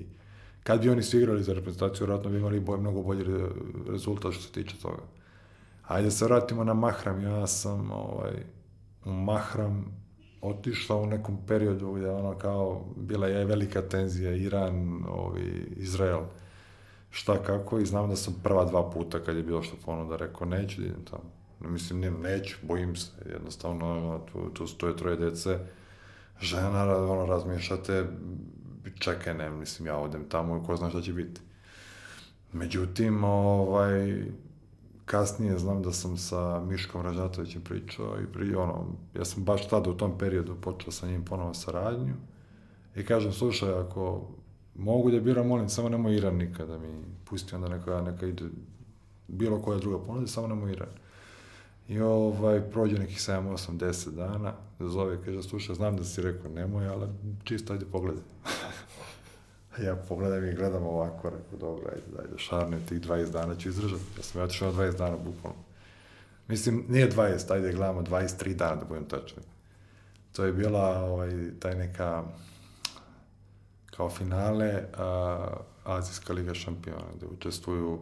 kad bi oni svi igrali za reprezentaciju, vjerojatno bi imali boj, mnogo bolji re- rezultat što se tiče toga. Ajde se vratimo na Mahram, ja sam ovaj, u Mahram otišao u nekom periodu gdje ono kao bila je velika tenzija Iran, ovi, Izrael, šta kako i znam da sam prva dva puta kad je bilo što ponuda rekao neću da idem tamo. Ne, Mislim, ne, neću, bojim se, jednostavno, ono, tu, tu stoje troje dece, žena, ono, razmišljate, čekaj, ne, mislim, ja odem tamo i ko zna šta će biti. Međutim, ovaj, kasnije znam da sam sa Miškom Ražatovićem pričao i pri, ono, ja sam baš tada u tom periodu počeo sa njim ponovo saradnju i kažem, slušaj, ako mogu da biram, molim, samo nemoj Iran nikada mi pusti onda neka, neka ide bilo koja druga ponuda, samo nemoj Iran. I ovaj, prođe nekih 7, 8, 10 dana, zove, kaže, slušaj, znam da si rekao nemoj, ali čisto ajde pogledaj. <laughs> ja pogledam i gledam ovako, rekao, dobro, ajde, ajde, šarne, tih 20 dana ću izdržati. Ja sam ja otišao 20 dana, bukvalno. Mislim, nije 20, ajde, gledamo 23 dana, da budem tačni. To je bila, ovaj, taj neka, kao finale, a, Azijska liga šampiona, gde učestvuju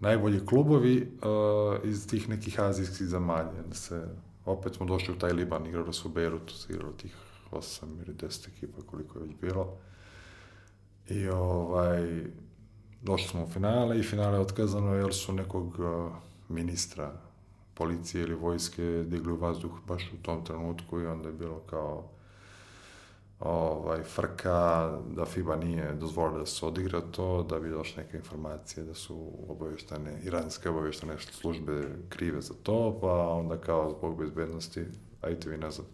najbolji klubovi a, iz tih nekih azijskih zemalja. Da se, opet smo došli u taj Liban, igrali su u Beirutu, se igralo tih 8 ili 10 ekipa, koliko je već bilo. I ovaj, došli smo u finale i finale je otkazano jer su nekog a, ministra policije ili vojske digli u vazduh baš u tom trenutku i onda je bilo kao ovaj, frka da FIBA nije dozvolila da se odigra to, da bi došle neke informacije da su obaveštane, iranske obaveštane službe krive za to, pa onda kao zbog bezbednosti, ajte vi nazad.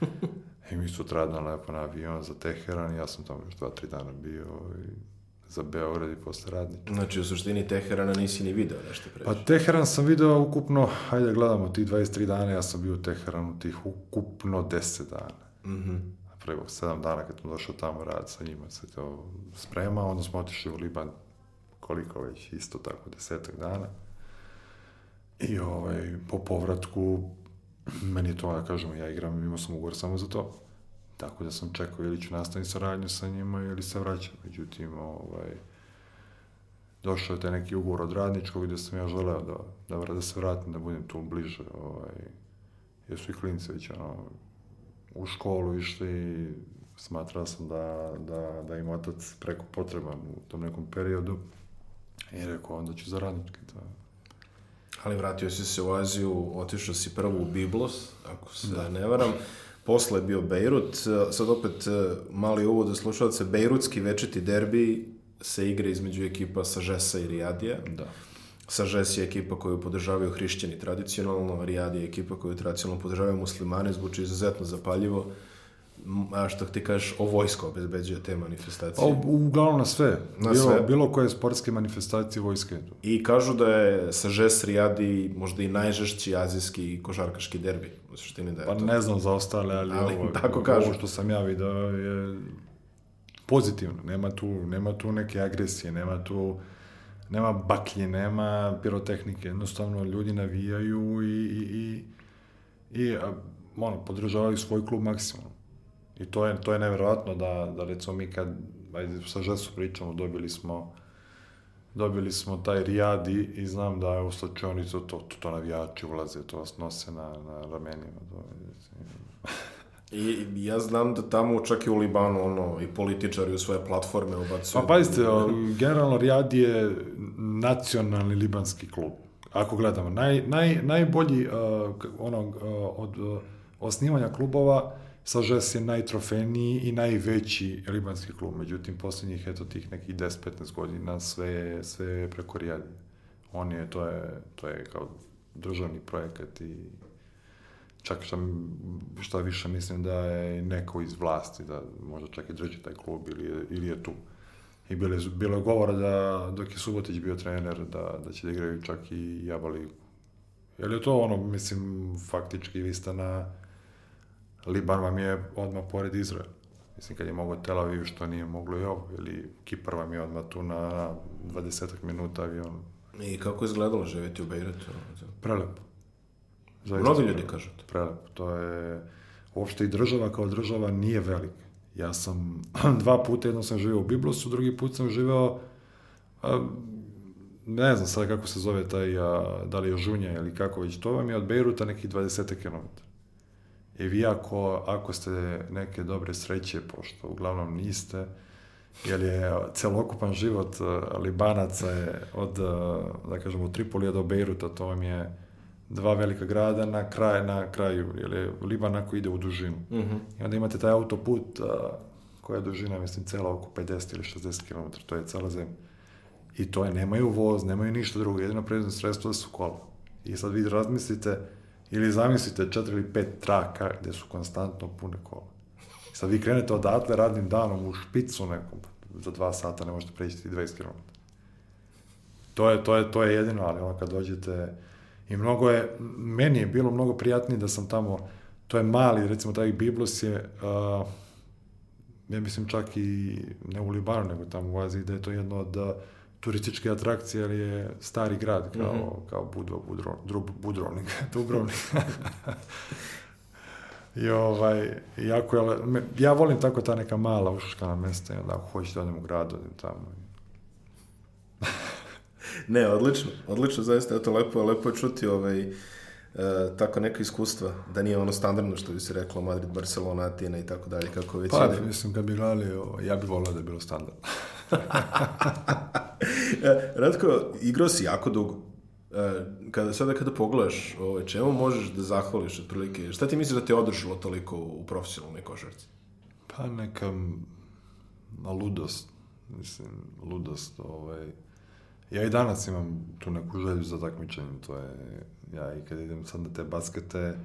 <laughs> I mi sutradan lepo na avion za Teheran, ja sam tamo još dva, tri dana bio i za Beograd i posle radniča. Znači, u suštini Teherana nisi ni video nešto previše. Pa Teheran sam video ukupno, hajde gledamo, tih 23 dana, ja sam bio u Teheranu tih ukupno 10 dana. Mhm. Prvog 7 dana kad sam došao tamo rad sa njima, se to sprema, onda smo otišli u Liban, koliko već, isto tako, desetak dana. I ovaj, po povratku, meni je to, da kažemo, ja igram, imao sam ugovor samo za to. Tako da sam čekao ili ću nastaviti saradnju sa njima ili se vraćam. Međutim, ovaj, došao je taj neki ugovor od radničkog gde sam ja želeo da, da, da se vratim, da budem tu bliže. Ovaj, jer su i klinci već ono, u školu išli smatrao sam da, da, da im otac preko potreban u tom nekom periodu. I rekao, onda ću za radnički. Da. Ali vratio si se u Aziju, otišao si prvo u Biblos, ako se da. ne varam. Posle je bio Bejrut. Sad opet mali uvod za slušalce. Bejrutski večiti derbi se igra između ekipa Sažesa i Rijadija. Da. Sažes je ekipa koju podržavaju hrišćani tradicionalno, Rijad je ekipa koju tradicionalno podržavaju muslimani, zvuči izuzetno zapaljivo. Što ti kažeš, o vojsko obezbeđuje te manifestacije? O, uglavnom na sve. Na bilo, sve. Bilo koje sportske manifestacije vojske. I kažu da je Sažes Rijadi možda i najžešći azijski košarkaški derbi. U suštini da je Pa to. ne znam za ostale, ali, Ali ovo, tako kažu. ovo što sam ja vidio je pozitivno. Nema tu, nema tu neke agresije, nema tu nema baklje, nema pirotehnike. Jednostavno, ljudi navijaju i, i, i, i ono, podržavaju svoj klub maksimalno. I to je, to je nevjerojatno da, da recimo mi kad, ajde, sa Žesu pričamo, dobili smo dobili smo taj Rijadi i znam da je u slačionicu to, to, to navijači ulaze, to vas nose na, na ramenima. To, <laughs> I ja znam da tamo čak i u Libanu ono, i političari u svoje platforme ubacuju. Pa pazite, generalno Rijad je nacionalni libanski klub. Ako gledamo, naj, naj, najbolji uh, ono, uh, od uh, osnivanja klubova Sažes je najtrofejniji i najveći libanski klub, međutim, posljednjih, eto, tih nekih 10-15 godina sve je, sve je preko Rijade. On je, to je, to je kao državni projekat i čak šta, šta više mislim da je neko iz vlasti, da možda čak i drži taj klub ili ili je tu. I bilo bilo je govora da, dok je Subotić bio trener, da, da će da igraju čak i Jaba ligu. Je li to ono, mislim, faktički vi ste na... Liban vam je odmah pored Izraela. Mislim, kad je mogo Tel Aviv, što nije moglo i ovo. Ili Kipar vam je odmah tu na 20 minuta avion. I kako je izgledalo živjeti u Beirutu? Prelepo. Zaista Mnogi ljudi kažu to. Prelepo. To je... Uopšte i država kao država nije velika. Ja sam <clears throat> dva puta, jedno sam živeo u Biblosu, drugi put sam živeo ne znam sad kako se zove taj, a, da li je Žunja ili kako već, to vam je od Beiruta nekih 20 km. I vi ako, ako ste neke dobre sreće, pošto uglavnom niste, jer je celokupan život Libanaca je od, da kažemo, od Tripolija do Beiruta, to vam je dva velika grada na kraj na kraju, jer je Liban ako ide u dužinu. Mm -hmm. I onda imate taj autoput a, koja je dužina, mislim, cela oko 50 ili 60 km, to je cela zemlja. I to je, nemaju voz, nemaju ništa drugo, jedino predivno sredstvo da su kola. I sad vi razmislite, ili zamislite četiri ili pet traka gde su konstantno pune kola. Sad vi krenete odatle radnim danom u špicu nekom, za dva sata ne možete preći 20 km. To je, to je, to je jedino, ali ono kad dođete, I mnogo je, meni je bilo mnogo prijatnije da sam tamo, to je mali, recimo taj Biblos je, uh, ja mislim čak i ne u Libanu, nego tamo u Aziji, da je to jedno od turističke atrakcije, ali je stari grad, kao, mm -hmm. kao Budva, Budro, Drub, Budrovnik, <laughs> Dubrovnik. <laughs> I ovaj, jako je, ja volim tako ta neka mala ušuškana mesta, onda ako hoćete da odem u grad, odem tamo. <laughs> ne, odlično, odlično, zaista, eto, lepo, lepo je čuti ovaj, e, tako neka iskustva, da nije ono standardno što bi se reklo Madrid, Barcelona, Atina i tako dalje, kako već pa, ide. mislim, kad bi gledali, ja bih volao da je bilo standardno. <laughs> E, Ratko, igrao si jako dugo. E, kada, sada kada pogledaš, ovaj, čemu možeš da zahvališ otprilike? Šta ti misliš da te održalo toliko u profesionalnoj košarci? Pa neka ludost, mislim, ludost, ovaj, Ja i danas imam tu neku želju za takmičenje, to je, ja i kad idem sad na te baskete,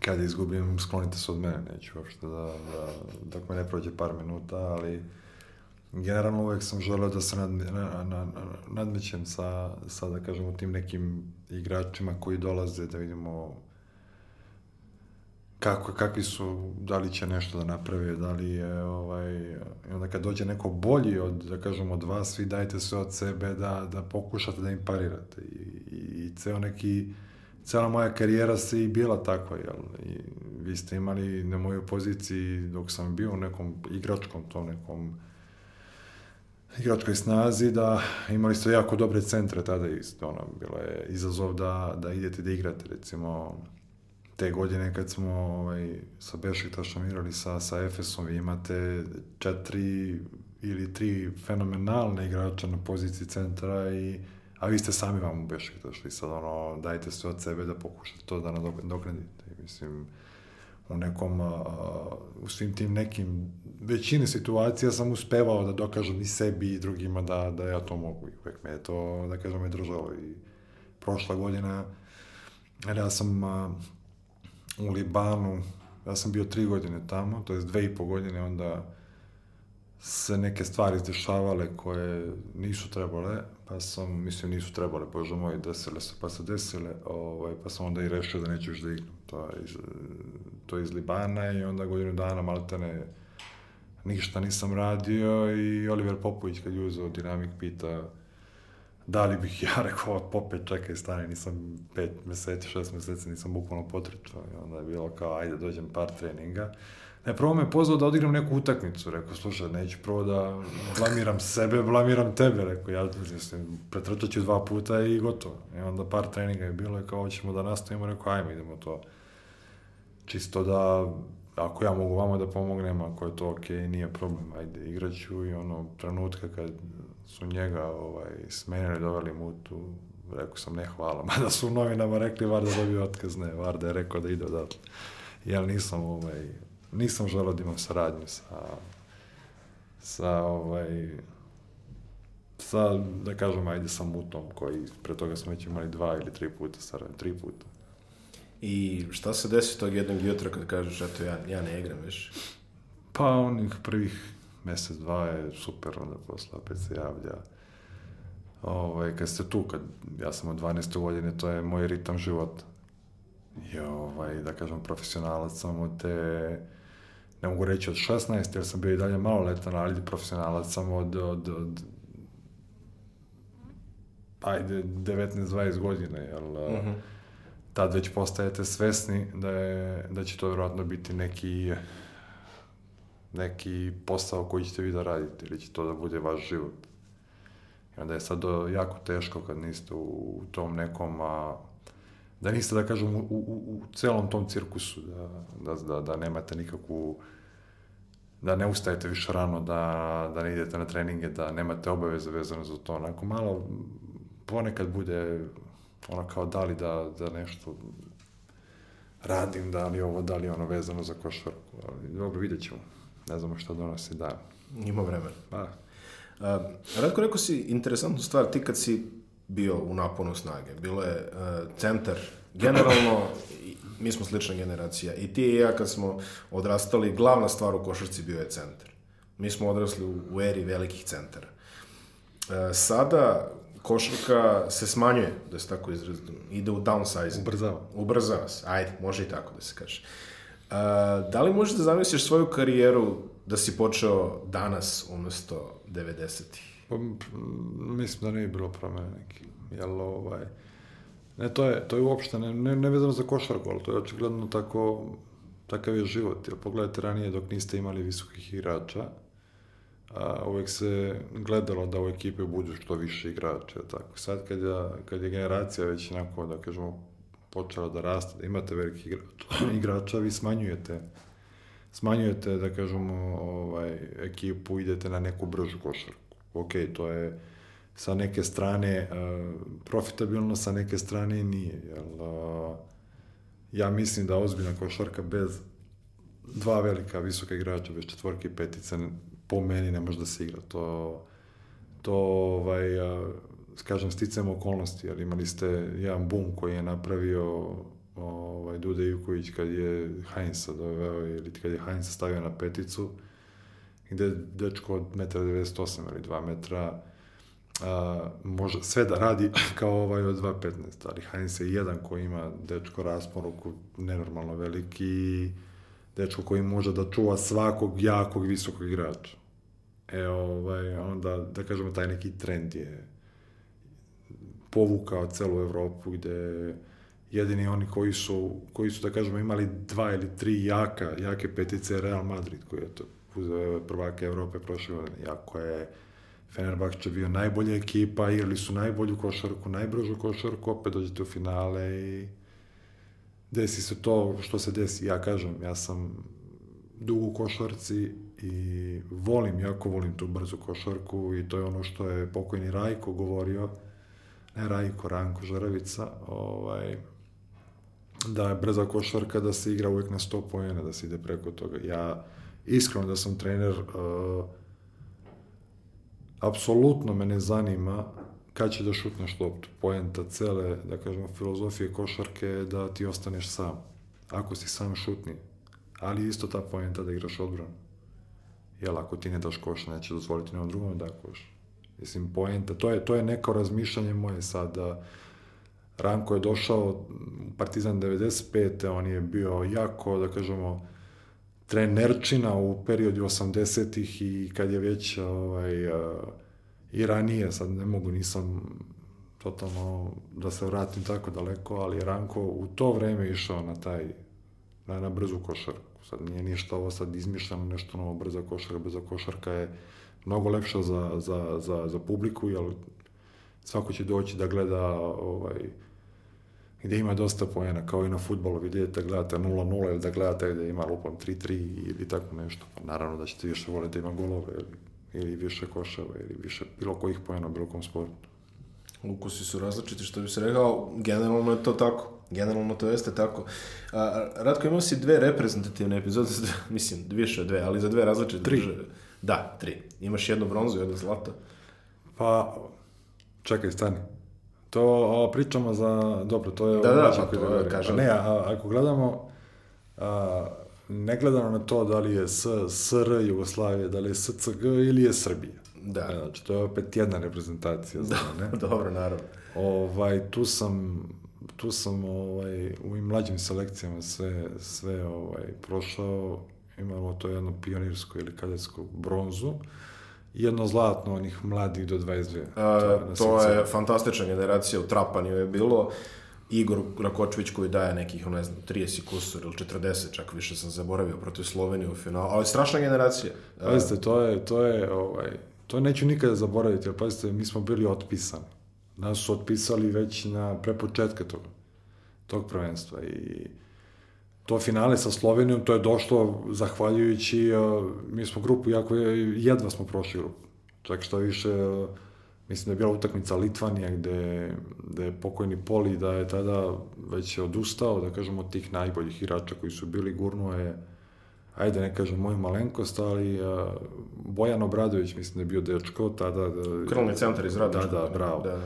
kad izgubim, sklonite se od mene, neću uopšte da, da, dok me ne prođe par minuta, ali generalno uvek sam želeo da se nad, na, na, na, nadmećem sa, sa, da kažemo, tim nekim igračima koji dolaze, da vidimo kako, kakvi su, da li će nešto da naprave, da li je, ovaj, i onda kad dođe neko bolji od, da kažem, od vas, vi dajte sve od sebe da, da pokušate da im parirate. I, i, i ceo neki, cela moja karijera se i bila takva, jel? I vi ste imali na mojoj poziciji, dok sam bio u nekom igračkom, to nekom igračkoj snazi, da imali ste jako dobre centre tada isto, ono, bilo je izazov da, da idete da igrate, recimo, te godine kad smo ovaj, sa Bešiktašom igrali sa, sa Efesom, vi imate četiri ili tri fenomenalne igrača na poziciji centra i a vi ste sami vam u Bešiktašu i sad ono, dajte sve od sebe da pokušate to da nadoknadite. Mislim, u nekom, a, u svim tim nekim većini situacija sam uspevao da dokažem i sebi i drugima da, da ja to mogu i uvek me je to, da kažem, me držalo i prošla godina, ja sam a, u Libanu, ja sam bio tri godine tamo, to je dve i po godine, onda se neke stvari izdešavale koje nisu trebale, pa sam, mislim, nisu trebale, bože moj, desile se, pa se desile, ovaj, pa sam onda i rešio da neću još da igram. To je iz, to je iz Libana i onda godinu dana maltene ništa nisam radio i Oliver Popović kad je uzeo dinamik pita da li bih ja <laughs> rekao, popet, čekaj, stani, nisam pet meseci, šest meseci, nisam bukvalno potrčao. I onda je bilo kao, ajde, dođem par treninga. Ne, prvo me pozvao da odigram neku utakmicu. Rekao, slušaj, neću prvo da blamiram sebe, blamiram tebe. Rekao, ja mislim, pretrčat ću dva puta i gotovo. I onda par treninga je bilo i kao, hoćemo da nastavimo. Rekao, ajmo, idemo to. Čisto da, ako ja mogu vama da pomognem, ako je to okej, okay, nije problem, ajde, igraću i ono, trenutka kad su njega ovaj, smenili, doveli mu tu, rekao sam ne hvala, <laughs> mada su u novinama rekli Varda dobio otkaz, ne, Varda je rekao da ide odatle. Ja nisam ovaj, nisam želeo da imam saradnju sa, sa ovaj, sa, da kažem, ajde sa Mutom, koji pre toga smo već imali dva ili tri puta saradnju, tri puta. I šta se desi tog jednog jutra kad kažeš, eto, ja, ja ne igram više? Pa onih prvih mesec, dva je super, onda posle opet se javlja. Ovaj, kad ste tu, kad ja sam od 12. godine, to je moj ritam života. I ovaj, da kažem, profesionalac sam od te, ne mogu reći od 16, jer sam bio i dalje maloletan, ali profesionalac sam od, od, od ajde, 19-20 godina, jel, mm -hmm. Tad već postajete svesni da, je, da će to vjerojatno biti neki neki posao koji ćete vi da radite ili će to da bude vaš život. I onda je sad jako teško kad niste u tom nekom, a, da niste, da kažem, u, u, u celom tom cirkusu, da, da, da, da nemate nikakvu, da ne ustajete više rano, da, da ne idete na treninge, da nemate obaveze vezane za to. Onako malo, ponekad bude ono kao da li da, da nešto radim, da li ovo, da li ono vezano za košarku. Ali dobro, vidjet ćemo. Ne znamo šta donosi da. Ima vremena. Pa, Uh, Ratko, rekao si interesantnu stvar, ti kad si bio u naponu snage, bilo je uh, centar, generalno, mi smo slična generacija, i ti i ja kad smo odrastali, glavna stvar u košarci bio je centar. Mi smo odrasli u, u eri velikih centara. Uh, sada košarka se smanjuje, da se tako izrazim, ide u downsizing. Ubrzava. Ubrzava se, ajde, može i tako da se kaže. Uh, da li možeš da zamisliš svoju karijeru da si počeo danas umesto 90-ih? Pa, mislim da nije bilo promene neki. Jel, ovaj, ne, to je, to je uopšte ne, ne, ne vezano za košarku, ali to je očigledno tako, takav je život. Jel, pogledajte ranije dok niste imali visokih igrača, a, uvek se gledalo da u ekipe budu što više igrača. Tako. Sad kad je, kad je generacija već onako, da kažemo, počela da raste, da imate veliki igrača, <clears throat> igrača vi smanjujete smanjujete, da kažemo, ovaj, ekipu, idete na neku bržu košarku. Ok, to je sa neke strane uh, profitabilno, sa neke strane nije. Jel, uh, ja mislim da ozbiljna košarka bez dva velika visoka igrača, bez četvorke i petice, po meni ne može da se igra. To, to ovaj, kažem, sticamo okolnosti, ali imali ste jedan bum koji je napravio ovaj, Duda Ivković kad je Heinza doveo ili kad je Heinza stavio na peticu, gde dečko od 1,98 ili 2 metra a, može sve da radi <clears throat> kao ovaj od 2,15, ali Heinz je jedan koji ima dečko rasporuku nenormalno veliki dečko koji može da čuva svakog jakog visokog igrača. E, ovaj, onda, da kažemo, taj neki trend je povukao celu Evropu gde jedini oni koji su, koji su da kažemo, imali dva ili tri jaka, jake petice Real Madrid, koji je to uzeo prvake Evrope prošle godine, jako je Fenerbahče bio najbolja ekipa, igrali su najbolju košarku, najbržu košarku, opet dođete u finale i desi se to što se desi. Ja kažem, ja sam dugo u košarci i volim, jako volim tu brzu košarku i to je ono što je pokojni Rajko govorio, ne Rajko, Ranko Žaravica, ovaj, da je brza košarka, da se igra uvek na 100 pojena, da se ide preko toga. Ja, iskreno da sam trener, uh, apsolutno me ne zanima kad će da šutneš loptu. Poenta cele, da kažemo, filozofije košarke je da ti ostaneš sam. Ako si sam šutni. Ali isto ta poenta da igraš odbranu. Jel, ako ti ne daš koš, neće dozvoliti nekom drugom da koš. Mislim, poenta, to je, to je neko razmišljanje moje sad, da Ranko je došao u Partizan 95. On je bio jako, da kažemo, trenerčina u periodu 80-ih i kad je već ovaj, uh, i ranije, sad ne mogu, nisam totalno da se vratim tako daleko, ali Ranko u to vreme išao na taj, na, na brzu košarku. Sad nije ništa ovo sad izmišljano, nešto novo brza košarka, brza košarka je mnogo lepša za, za, za, za publiku, jer svako će doći da gleda ovaj, gde ima dosta poena, kao i na futbolu, vi da gledate 0-0 ili da gledate gde ima lupom 3-3 ili tako nešto. Pa naravno da ćete više voliti da ima golove ili više koševa ili više bilo kojih poena u bilo kom sportu. Ukusi su različiti, što bi se rekao, generalno je to tako. generalno to jeste tako. A, Ratko, imao si dve reprezentativne epizode, <laughs> mislim, više od dve, ali za dve različite Tri. države. Da, tri. Imaš jednu bronzu i jedno zlato. Pa, čekaj, stani. To o, pričamo za, dobro, to je... Da, da, pa to kažem. Ne, a, ako gledamo, a, ne gledamo na to da li je S, SR Jugoslavije, da li je SCG ili je Srbija. Da. Znači, to je opet jedna reprezentacija za mene. <laughs> Dobro, naravno. Ovaj, tu sam, tu sam ovaj, u ovim mlađim selekcijama sve, sve ovaj, prošao, imalo to jedno pionirsko ili kadetsko bronzu, jedno zlatno onih mladih do 22. A, je na to je fantastična generacija, u Trapanju je bilo Igor Rakočević koji daje nekih, ne znam, 30 kusur ili 40, čak više sam zaboravio protiv Slovenije u finalu, ali strašna generacija. A, Pazite, to je, to je, ovaj, to neću nikada zaboraviti, jer pazite, mi smo bili otpisani. Nas su otpisali već na prepočetka tog, tog prvenstva i to finale sa Slovenijom, to je došlo zahvaljujući, mi smo grupu, jako je- jedva smo prošli grupu. Čak što više, mislim da je bila utakmica Litvanija gde, gde je pokojni Poli da je tada već odustao, da kažemo, od tih najboljih igrača koji su bili, gurnuo je ajde ne kažem moju malenkost, ali uh, Bojan Obradović, mislim da je bio dečko tada. Da, Krilni centar iz Radničkog. Da, da, bravo. Da.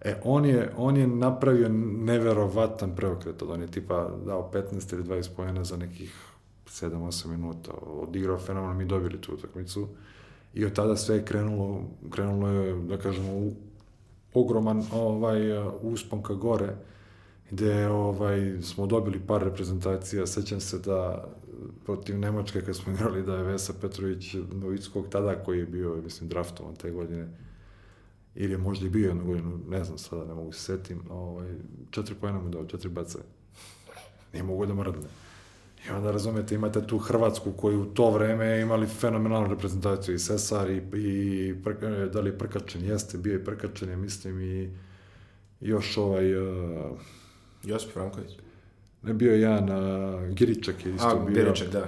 E, on je, on je napravio neverovatan preokret, on je tipa dao 15 ili 20 pojena za nekih 7-8 minuta, odigrao fenomenalno, mi dobili tu utakmicu i od tada sve je krenulo, krenulo je, da kažemo, u ogroman ovaj, uspon ka gore, gde ovaj, smo dobili par reprezentacija, sećam se da protiv Nemačke kad smo <laughs> igrali da je Vesa Petrović Novickog tada koji je bio, mislim, draftovan te godine, ili je možda i bio jednu godinu, ne znam sada, ne mogu se setim, ovaj, četiri pojena mu dao, četiri bace. <laughs> Nije mogu da mrdne. I onda, razumete, imate tu Hrvatsku koju u to vreme imali fenomenalnu reprezentaciju i Sesar i, i Prka- da li je Prkačen, jeste, bio je Prkačen, ja mislim, i, još ovaj, uh, Josip Franković. ne bio je jedan, uh, Giričak je isto A, bio. Beriček, da.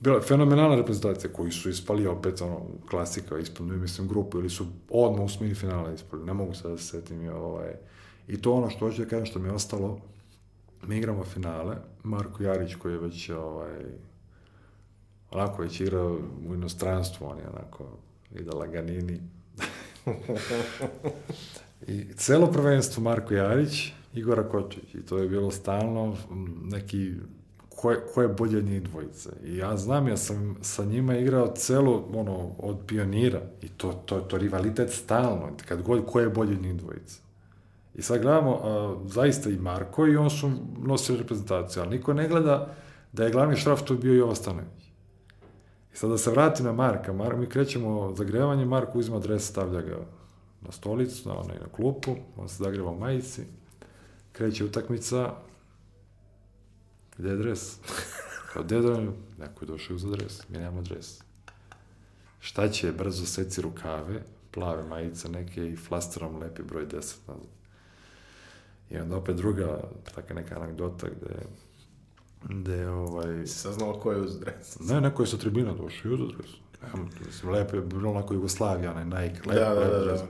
Bila je fenomenalna reprezentacija koji su ispali opet ono klasika ispali mislim grupu ili su odmah u smini finala ispali ne mogu sad da se setim ovaj i to ono što hoću da kažem što mi je ostalo mi igramo finale Marko Jarić koji je već ovaj onako već igrao u inostranstvu on je onako ide laganini <laughs> I celo prvenstvo Marko Jarić, Igora Kočić. I to je bilo stalno neki ko je, ko je bolje njih dvojice. I ja znam, ja sam sa njima igrao celo, ono, od pionira. I to, to, to rivalitet stalno, kad god ko je bolje njih dvojice. I sad gledamo, a, zaista i Marko i on su nosili reprezentaciju, ali niko ne gleda da je glavni šraf tu bio Jovo Stanović. I sad da se vratim na Marka, Mar, mi krećemo zagrevanje, Marko uzima dres, stavlja ga na stolicu, na onaj na klupu, on se zagreva u majici, kreće utakmica, gde je dres? <laughs> Kao, dres? Neko je došao za dres, mi nemamo dres. Šta će, brzo seci rukave, plave majice neke i flasterom lepi broj 10 nazad. I onda opet druga, taka neka anegdota gde, gde ovaj, Si saznala ko je uz dres. Ne, neko je sa tribina došao i uzeo dres. Nemam, mislim, lepo je bilo onako Jugoslavija, onaj Nike, lepo, Da, da, lepo da, da. dres.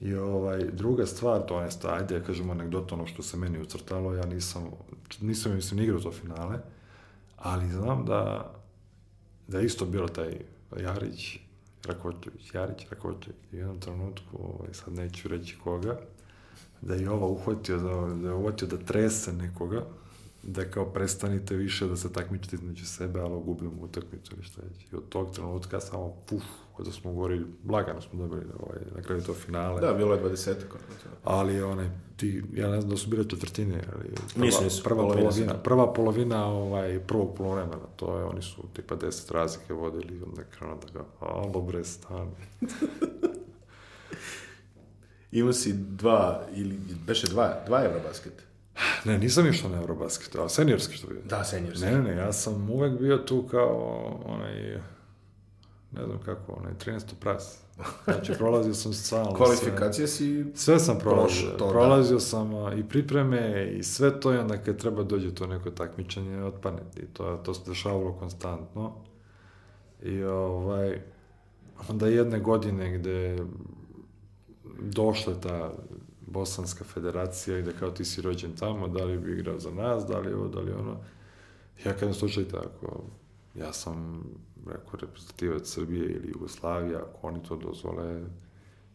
I ovaj, druga stvar, to je, ajde, ja kažem anegdota, ono što se meni ucrtalo, ja nisam, nisam, mislim, igrao to finale, ali znam da, da je isto bilo taj Jarić, Rakočević, Jarić, Rakočević, i u jednom trenutku, ovaj, sad neću reći koga, da je ova uhvatio, da, da je uhvatio da trese nekoga, da kao prestanite više da se takmičite između sebe, ali gubimo utakmicu ili šta već. I od tog trenutka samo puf, da smo govorili, lagano smo dobili ovaj, na kraju to finale. Da, bilo je 20 tako. Ali onaj, ti, ja ne znam da su bile četvrtine, ali prva, Nisu, nisu, prva polovina polovina, prva polovina ovaj, prvog polovremena, to je, oni su tipa 10 razlike vodili i onda krenuo da ga, alo bre, stani. <laughs> Imao si dva, ili beše dva, dva Eurobasket. Ne, nisam išao na Eurobasket, a seniorski što bio. Da, seniorski. Ne, ne, ja sam uvek bio tu kao onaj, ne znam kako, onaj 13. pras. Znači, <laughs> prolazio sam stalno. Kvalifikacije si... Sve, sve sam prolazio. To, da. prolazio sam a, i pripreme i sve to i onda kad treba dođe to neko takmičenje, otpane. I to, to se dešavalo konstantno. I ovaj, onda jedne godine gde došla ta Bosanska federacija i da kao ti si rođen tamo, da li bi igrao za nas, da li ovo, da li ono. Ja kažem, slušaj tako, ja sam, rekao, reprezentativac Srbije ili Jugoslavija, ako oni to dozvole,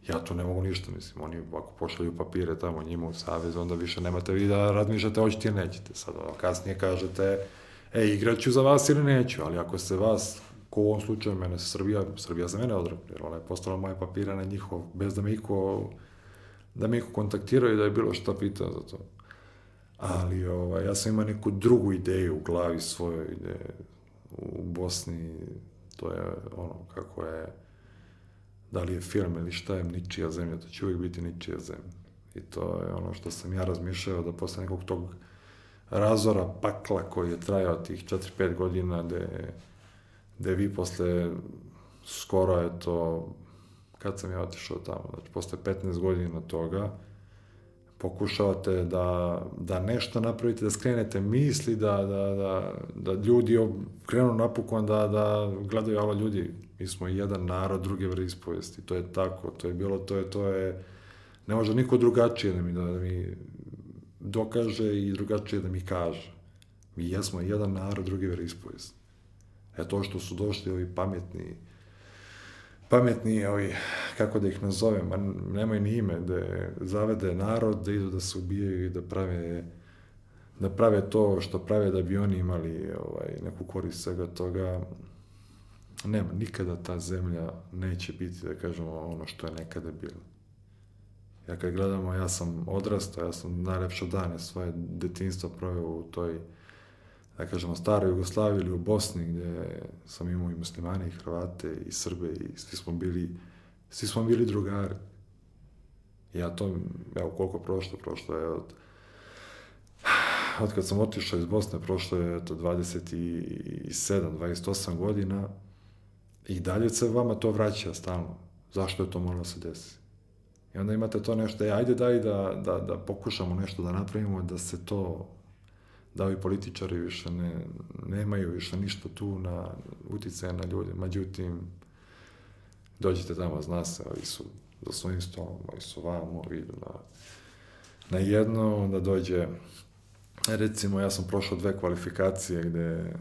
ja tu ne mogu ništa, mislim, oni ako pošalju papire tamo njima u savez, onda više nemate vi da razmišljate hoćete ili nećete. Sad, kasnije kažete, e, igraću za vas ili neću, ali ako se vas, ko u ovom slučaju mene Srbija, Srbija za mene ona je postala moje papire na njihov, bez da me iko, da me iko kontaktirao i da je bilo šta pitao za to. Ali, ovaj, ja sam imao neku drugu ideju u glavi svojoj, ide u Bosni, to je ono, kako je, da li je film ili šta je ničija zemlja, to će uvijek biti ničija zemlja. I to je ono što sam ja razmišljao da posle nekog tog razora pakla koji je trajao tih 4-5 godina, gde, gde vi posle skoro je to, kad sam ja otišao tamo, znači posle 15 godina toga, pokušavate da, da nešto napravite, da skrenete misli, da, da, da, da ljudi krenu napokon da, da gledaju, alo ljudi, mi smo jedan narod druge ispovesti, to je tako, to je bilo, to je, to je, ne može niko drugačije da mi, da, da mi dokaže i drugačije da mi kaže. Mi jesmo jedan narod druge ispovesti. E to što su došli ovi pametni, pametni, ovi, kako da ih nazovem, nemaju ni ime, da zavede narod, da idu da se ubijaju i da prave da prave to što prave da bi oni imali ovaj, neku korist svega toga, nema, nikada ta zemlja neće biti, da kažemo, ono što je nekada bilo. Ja kad gledamo, ja sam odrastao, ja sam najlepše dane svoje detinstva proveo u toj, da kažemo, staroj Jugoslaviji ili u Bosni, gde sam imao i muslimane, i Hrvate, i Srbe, i svi smo bili, svi smo bili drugari. Ja to, evo koliko prošlo, prošlo je od, od kad sam otišao iz Bosne, prošlo je to 27, 28 godina, I dalje se vama to vraća stalno. Zašto je to moralo se desiti? I onda imate to nešto, e, ajde daj da, da, da pokušamo nešto da napravimo, da se to, da ovi političari više ne, nemaju više ništa tu na uticaje na ljude. Međutim, dođete tamo, zna se, ovi su za svojim stolom, ovi su vamo, idu na, na jedno, onda dođe, recimo, ja sam prošao dve kvalifikacije gde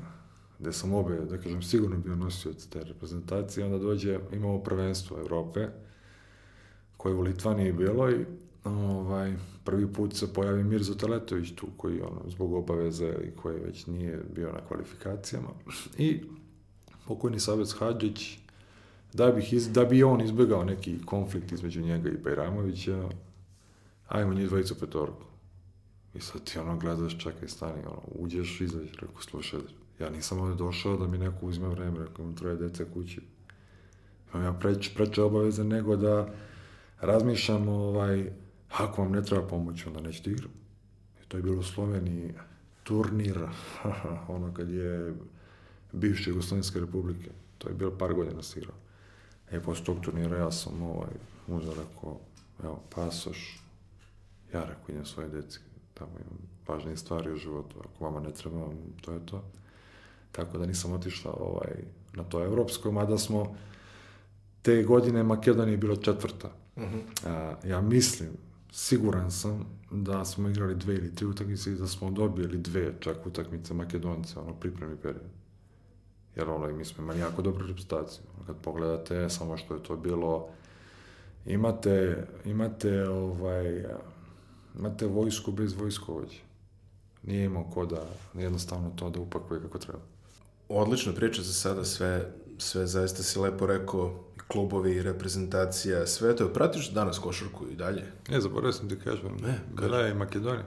gde sam obe, da kažem, sigurno bio nosioc te reprezentacije, onda dođe, imamo prvenstvo Evrope, koje u Litvaniji bilo i ovaj, prvi put se pojavi Mirzo Teletović tu, koji ono, zbog obaveze i koji već nije bio na kvalifikacijama. I pokojni Savec Hadžić, da, bih iz, da bi on izbjegao neki konflikt između njega i Bajramovića, ajmo njih dvojicu petorku. I sad ti ono gledaš, čekaj, stani, ono, uđeš, izađeš, rekao, slušaj, Ja nisam ovde došao da mi neko uzme vreme, rekao imam troje dece kući. Imam ja preć, preče obaveze nego da razmišljam ovaj, ako vam ne treba pomoć, onda nećete igram. I to je bilo u Sloveniji turnir, <laughs> ono kad je bivše Jugoslovenske republike. To je bilo par godina se igrao. E, posle tog turnira ja sam ovaj, uzao, rekao, evo, pasoš, ja rekao, idem svoje deci, tamo imam važnije stvari u životu, ako vama ne treba, to je to tako da nisam otišla ovaj, na to evropsko, mada smo te godine Makedonija bilo četvrta. Uh mhm. -huh. A, ja mislim, siguran sam da smo igrali dve ili tri utakmice i da smo dobili dve čak utakmice Makedonce, ono, pripremi period. Jer ono, mi smo imali jako dobru reprezentaciju. Kad pogledate, samo što je to bilo, imate, imate, ovaj, imate vojsku bez vojskovođe. Nije imao ko da jednostavno to da upakuje kako treba odlična priča za sada, sve, sve zaista si lepo rekao, klubovi, reprezentacija, sve to. Pratiš danas košarku i dalje? Ne, zaboravio sam ti kažem. Ne, bila je i Makedonija.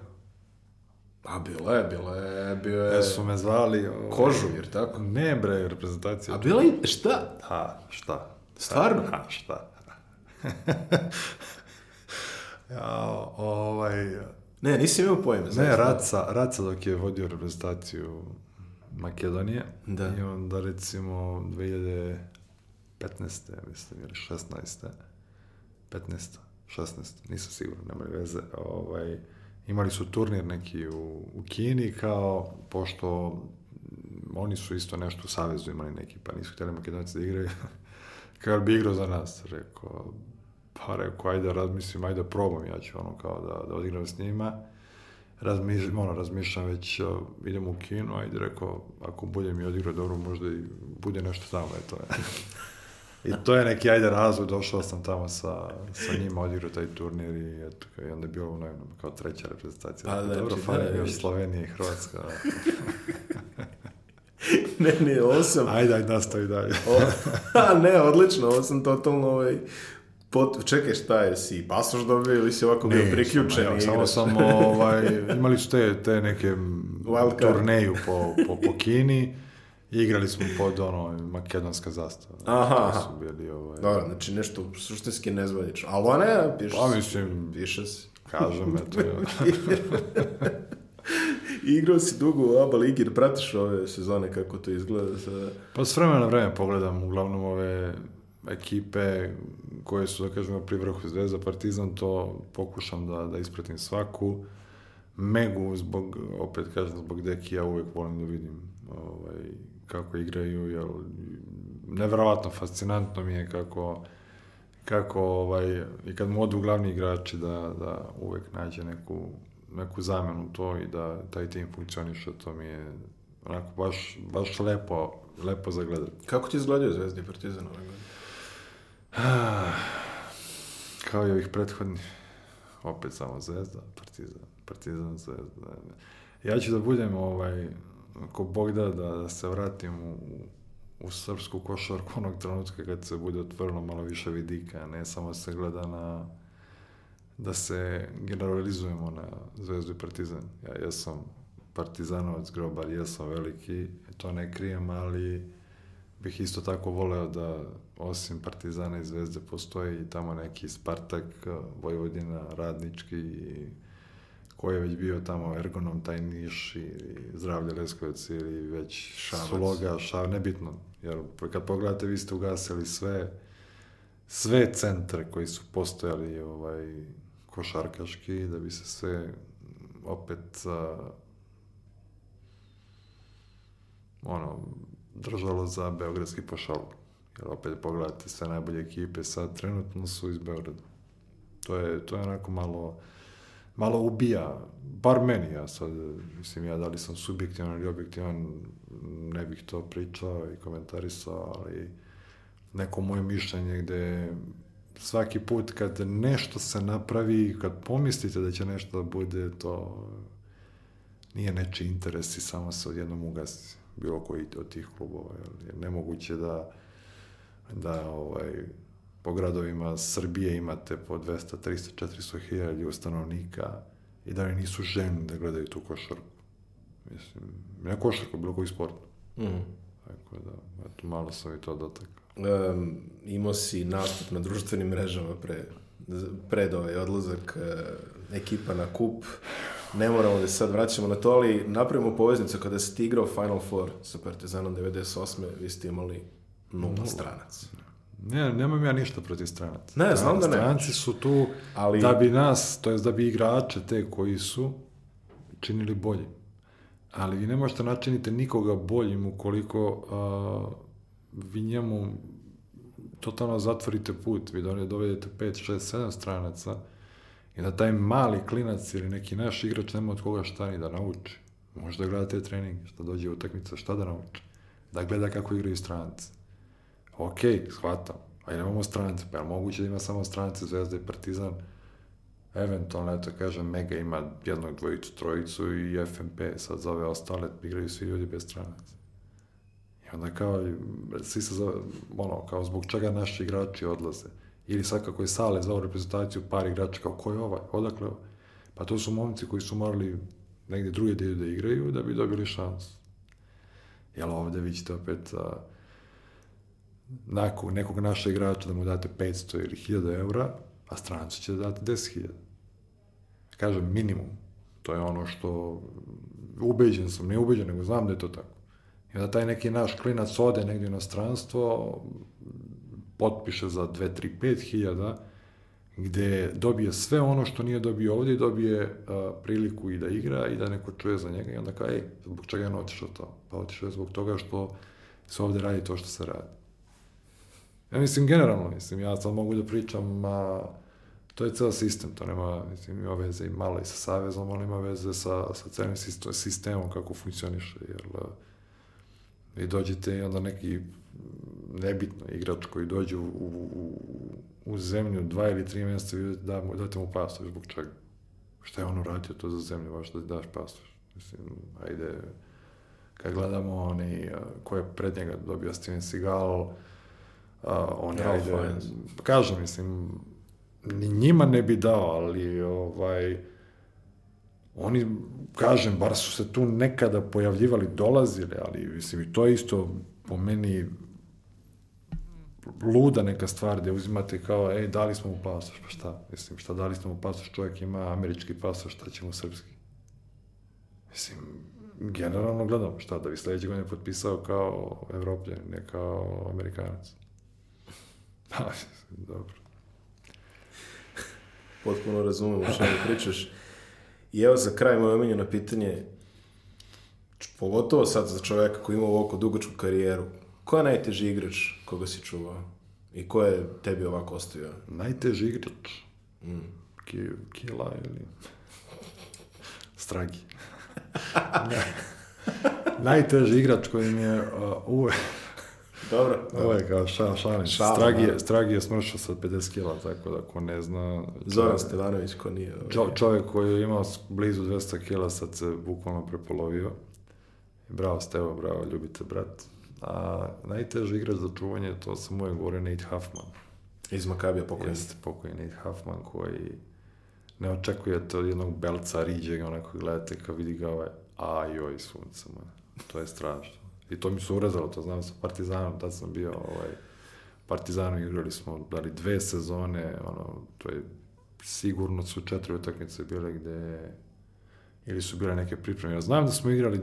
A bila je, bila je, bio je... E, su me zvali... Ovaj... Kožu, jer tako? Ne, bre, reprezentacija. A bila je, šta? Ha, šta? Stvarno? Ha, šta? <laughs> ja, ovaj... Ne, nisam imao pojma. Ne, Raca, Raca dok je vodio reprezentaciju Makedonije. Da. I onda recimo 2015. mislim, ili 16. 15. 16. Nisam siguran, nema veze. Ovaj, imali su turnir neki u, u Kini kao, pošto oni su isto nešto u Savezu imali neki, pa nisu htjeli Makedonci da igraju. <laughs> Kao bi igrao za nas, rekao, Pa rekao, ajde razmislim, ajde probam, ja ću ono kao da, da odigram s njima. Razmišljam, ono, razmišljam već, uh, idem u kino, ajde rekao, ako budem i odigrao dobro, možda i bude nešto tamo, eto. <laughs> I to je neki, ajde, razvoj, došao sam tamo sa, sa njima, odigrao taj turnir i eto, i onda je bilo ono, kao treća reprezentacija. Pa, dobro, znači, fali da, bio. Slovenija i Hrvatska. <laughs> ne, ne, ovo sam... Ajde, ajde, nastavi dalje. O, <laughs> a ne, odlično, ovo sam totalno ovaj... Pot, čekaj, šta je, si pasoš dobio ili si ovako bio priključen i samo sam, ovaj, <laughs> imali su te, te neke Wild card. turneju po, po, po Kini igrali smo pod ono, makedonska zastava. Aha, To aha. su bili, ovaj, Dobro, znači nešto suštinski nezvanično. Ali ona je, piše Pa mislim, Piše se. kažem, eto, <laughs> <laughs> Igrao si dugo u ABA ligi, jer pratiš ove sezone kako to izgleda sa... Pa s vremena na vreme pogledam uglavnom ove ekipe koje su, da kažemo, pri vrhu Zvezda, Partizan, to pokušam da, da ispratim svaku. Megu, zbog, opet kažem, zbog Dekija uvek volim da vidim ovaj, kako igraju, jer nevjerovatno fascinantno mi je kako kako ovaj, i kad mu odu glavni igrači da, da uvek nađe neku, neku zamenu to i da taj tim funkcioniše, to mi je onako baš, baš lepo, lepo za gledati. Kako ti izgledaju Zvezda i Partizan ove godine? <sighs> Kao i ovih prethodnih, opet samo Zvezda, Partizan, Partizan, Zvezda. Ja ću da budem, ovaj, ako Bog da, da, da se vratim u, u srpsku košarku onog trenutka kad se bude otvorilo malo više vidika, ne samo se gleda na da se generalizujemo na Zvezdu i Partizan. Ja jesam partizanovac, grobar, jesam veliki, to ne krijem, ali bih isto tako voleo da osim Partizana i Zvezde postoji i tamo neki Spartak, Vojvodina, Radnički i ko je već bio tamo Ergonom, taj Niš i Zdravlje Leskovac ili već Šabac. Sloga, Šav, nebitno. Jer kad pogledate, vi ste ugasili sve sve centre koji su postojali ovaj, košarkaški, da bi se sve opet a, ono, držalo za beogradski pošalk. Jer opet pogledate sve najbolje ekipe sad trenutno su iz Beograda. To je, to je onako malo, malo ubija, bar meni, ja sad, mislim, ja da li sam subjektivan ili objektivan, ne bih to pričao i komentarisao, ali neko moje mišljenje gde svaki put kad nešto se napravi, kad pomislite da će nešto da bude, to nije nečiji interes i samo se odjednom ugasi bilo koji od tih klubova. Jer je nemoguće da, da ovaj, po gradovima Srbije imate po 200, 300, 400 hiljada stanovnika i da oni nisu ženi da gledaju tu košarku. Mislim, ne košarku, bilo koji sport. Mm. Tako da, eto, malo sam i to dotakao. Um, imao si nastup na društvenim mrežama pre, pred ovaj odlazak uh, ekipa na kup. Ne moramo da se sad vraćamo na to, ali napravimo poveznicu kada si ti igrao Final Four sa Partizanom 98. Vi ste imali nula stranaca. Ne, nemam ja ništa protiv stranaca. Ne, znam da ne. Stranci su tu Ali- da bi nas, to jest da bi igrače te koji su činili boljim. Ali vi ne možete načiniti nikoga boljim ukoliko a, vi njemu totalno zatvorite put, vi do- dovedete 5, 6, 7 stranaca i da taj mali klinac ili neki naš igrač nema od koga šta ni da nauči. Možda gleda te treninge, šta dođe u utakmice, šta da nauči. Da gleda kako igraju stranci. Ok, shvatam. A imamo strance, pa je moguće da ima samo strance Zvezda i Partizan? Eventualno, eto kažem, Mega ima jednog, dvojicu, trojicu i FNP, sad za ove ostale igraju svi ljudi bez stranaca. I onda kao, svi se zove, ono, kao zbog čega naši igrači odlaze. Ili sad kako je Sale ovu reprezentaciju par igrača, kao ko je ovaj, odakle ovaj? Pa to su momci koji su morali negdje druge da da igraju da bi dobili šansu. Jel ovde vi ćete opet a, nakog, nekog našeg igrača da mu date 500 ili 1000 evra, a strancu će da date 10.000. Kažem, minimum. To je ono što ubeđen sam, ne ubeđen, nego znam da je to tako. I onda taj neki naš klinac ode negdje u inostranstvo, potpiše za 2, 3, 5 hiljada, gde dobije sve ono što nije dobio ovdje i dobije uh, priliku i da igra i da neko čuje za njega i onda kao, ej, zbog čega je on otišao to? Pa otišao je zbog toga što se ovdje radi to što se radi. Ja mislim, generalno, mislim, ja sad mogu da pričam, a, to je ceo sistem, to nema, mislim, ima veze i malo i sa Savezom, ali ima veze sa, sa celim sistemom, kako funkcioniše, jer vi dođete i onda neki nebitno igrač koji dođe u, u, u zemlju dva ili tri mjeseca, vi da, date mu pasoš, zbog čega? Šta je on uradio to za zemlju, baš da daš pasoš? Mislim, ajde, kad gledamo oni, ko je pred njega dobio Steven Seagal, on je, ajde, kažem, mislim, ni njima ne bi dao, ali, ovaj, oni, kažem, bar su se tu nekada pojavljivali, dolazili, ali, mislim, i to je isto po meni luda neka stvar gde uzimate kao, ej, dali smo mu pasoš, pa šta? Mislim, šta dali smo mu pasoš, čovjek ima američki pasoš, šta će mu srpski? Mislim, generalno gledam, šta, da bi sledeće godine potpisao kao evropljan, ne kao amerikanac. <laughs> Pa, dobro. Potpuno razumem o čemu pričaš. I evo za kraj moje omiljeno pitanje, pogotovo sad za čoveka koji ima ovako dugačku karijeru, ko je najteži igrač koga si čuvao? I ko je tebi ovako ostavio? Najteži igrač? Mm. Ki, kila ili... Stragi. <laughs> Najteži igrač koji mi je uh, uvek... Dobro. Ovo je kao ša, šalim. Stragi, je, Stragi je smršao sa 50 kila, tako da ko ne zna... Zoran Stevanović, ko nije... Ovaj... Čo, čovjek koji je imao blizu 200 kila, sad se bukvalno prepolovio. Bravo Stevo, bravo, ljubite brat. A najteži igrač za čuvanje, to sam uvijek govorio Nate Huffman. Iz Makabija pokojni. Jeste, pokojni Nate Huffman koji ne očekujete od jednog belca riđega, onako gledate kao vidi ga ovaj, a joj sunce, man. to je strašno. I to mi se urezalo, to znam sa Partizanom, tad sam bio ovaj, Partizanu igrali smo, dali dve sezone, ono, to je sigurno su četiri utakmice bile gde ili su bile neke pripreme. Ja znam da smo igrali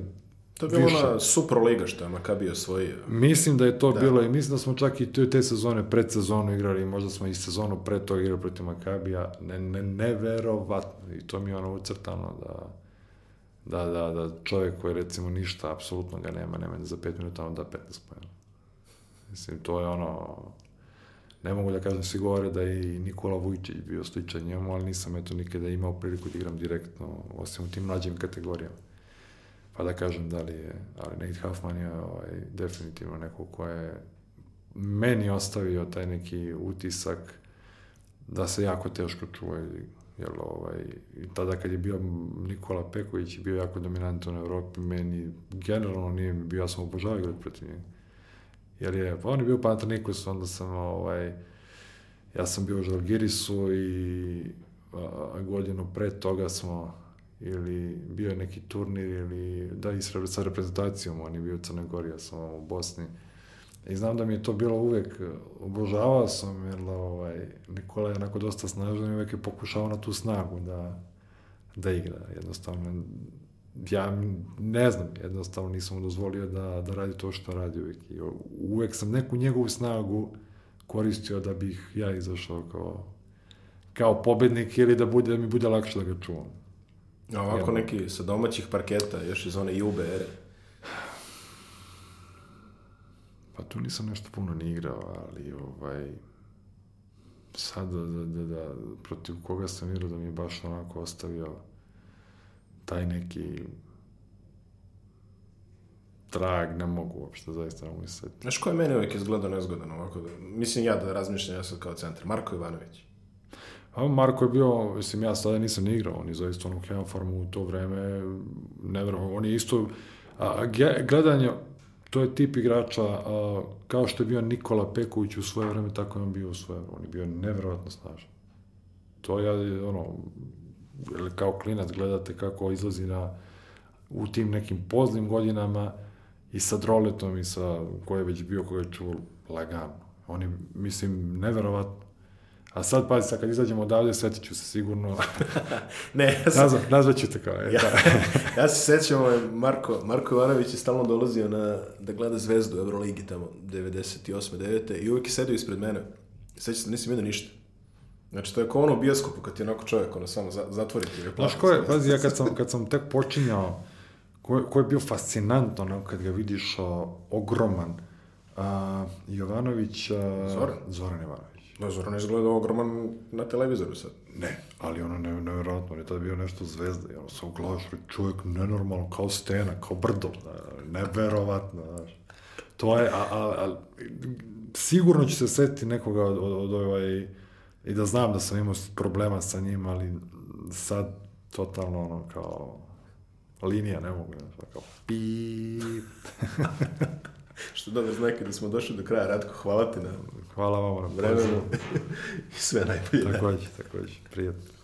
To je bila ona Super Liga što je Makabi osvojio. Mislim da je to da. bilo i mislim da smo čak i te, te sezone pred sezonu igrali, možda smo i sezonu pred toga igrali protiv Makabija. Ne, ne, neverovatno. I to mi je ono ucrtano da da, da, da čovjek koji recimo ništa, apsolutno ga nema, nema za 5 minuta, on da 15 pojena. Mislim, to je ono, ne mogu da kažem, svi govore da je i Nikola Vujčić bio sličan njemu, ali nisam eto nikada imao priliku da igram direktno, osim u tim mlađim kategorijama pa da kažem da li je, ali Nate Huffman je ovaj, definitivno neko ko je meni ostavio taj neki utisak da se jako teško čuje jer ovaj, i tada kad je bio Nikola Peković bio jako dominantan u Evropi, meni generalno nije bio, ja sam obožavao igrati protiv njega. Jer je, pa on je bio Panathinaikos, onda sam ovaj, ja sam bio u Žalgirisu i a, godinu pre toga smo ili bio je neki turnir ili da i sa reprezentacijom, on je bio u Crnoj Gori, ja sam u Bosni. I znam da mi je to bilo uvek, obožavao sam, jer ovaj, Nikola je onako dosta snažan i uvek je pokušao na tu snagu da, da igra. Jednostavno, ja ne znam, jednostavno nisam mu dozvolio da, da radi to što radi uvek. I uvek sam neku njegovu snagu koristio da bih ja izašao kao, kao pobednik ili da, bude, da mi bude lakše da ga čuvam. A ovako neki sa domaćih parketa, još iz one Jube ere. Pa tu nisam nešto puno ni igrao, ali ovaj... Sad da, da, da, da protiv koga sam igrao da mi je baš onako ostavio taj neki trag, ne mogu uopšte, zaista ne mogu se Znaš ko je meni uvijek izgledao nezgodan ovako? Da, mislim ja da razmišljam ja sad kao centar. Marko Ivanović. A Marko je bio, mislim, ja sada nisam ni igrao, on je zaista ono formu u to vreme, nevjerojatno, on je isto, a, gledanje, to je tip igrača, a, kao što je bio Nikola Peković u svoje vreme, tako je on bio u svoje vreme, on je bio nevjerojatno snažan. To ja, ono, kao klinac gledate kako izlazi na, u tim nekim poznim godinama i sa droletom i sa, ko je već bio, ko je čuo lagano. On je, mislim, neverovatno A sad, pazi, sad kad izađemo odavde, setit ću se sigurno. <laughs> ne, ja sam... Nazva, nazvat ću te kao, e, ja, <laughs> ja se sećam, ovaj, Marko, Marko Ivanović je stalno dolazio na, da gleda zvezdu Euroligi tamo, 98. 9. i uvijek je sedio ispred mene. Sećam se, nisam vidio ništa. Znači, to je kao ono u bioskopu, kad ti onako čovjek, ono, samo za, zatvori ti. Znaš, ko je, pazi, ja kad sam, kad sam tek počinjao, ko, ko je bio fascinantno, ono, kad ga vidiš o, ogroman, A, Jovanović... A, Zoran? Zoran Jovanović. Da, Zoran izgleda ogroman na televizoru sad. Ne, ali ono ne, nevjerojatno, on je tada bio nešto zvezda, ono sam gledaš, čovjek nenormalno, kao stena, kao brdo, da, neverovatno, znaš. To je, a, a, a, sigurno će se setiti nekoga od, od, od ovaj, i da znam da sam imao problema sa njim, ali sad totalno ono kao linija, ne mogu, znaš, kao pip. <laughs> <laughs> Što dobro znaki da smo došli do kraja, Ratko, hvala ti na Hvala vam na vremenu <laughs> i sve najbolje. Takođe, takođe, prijatno.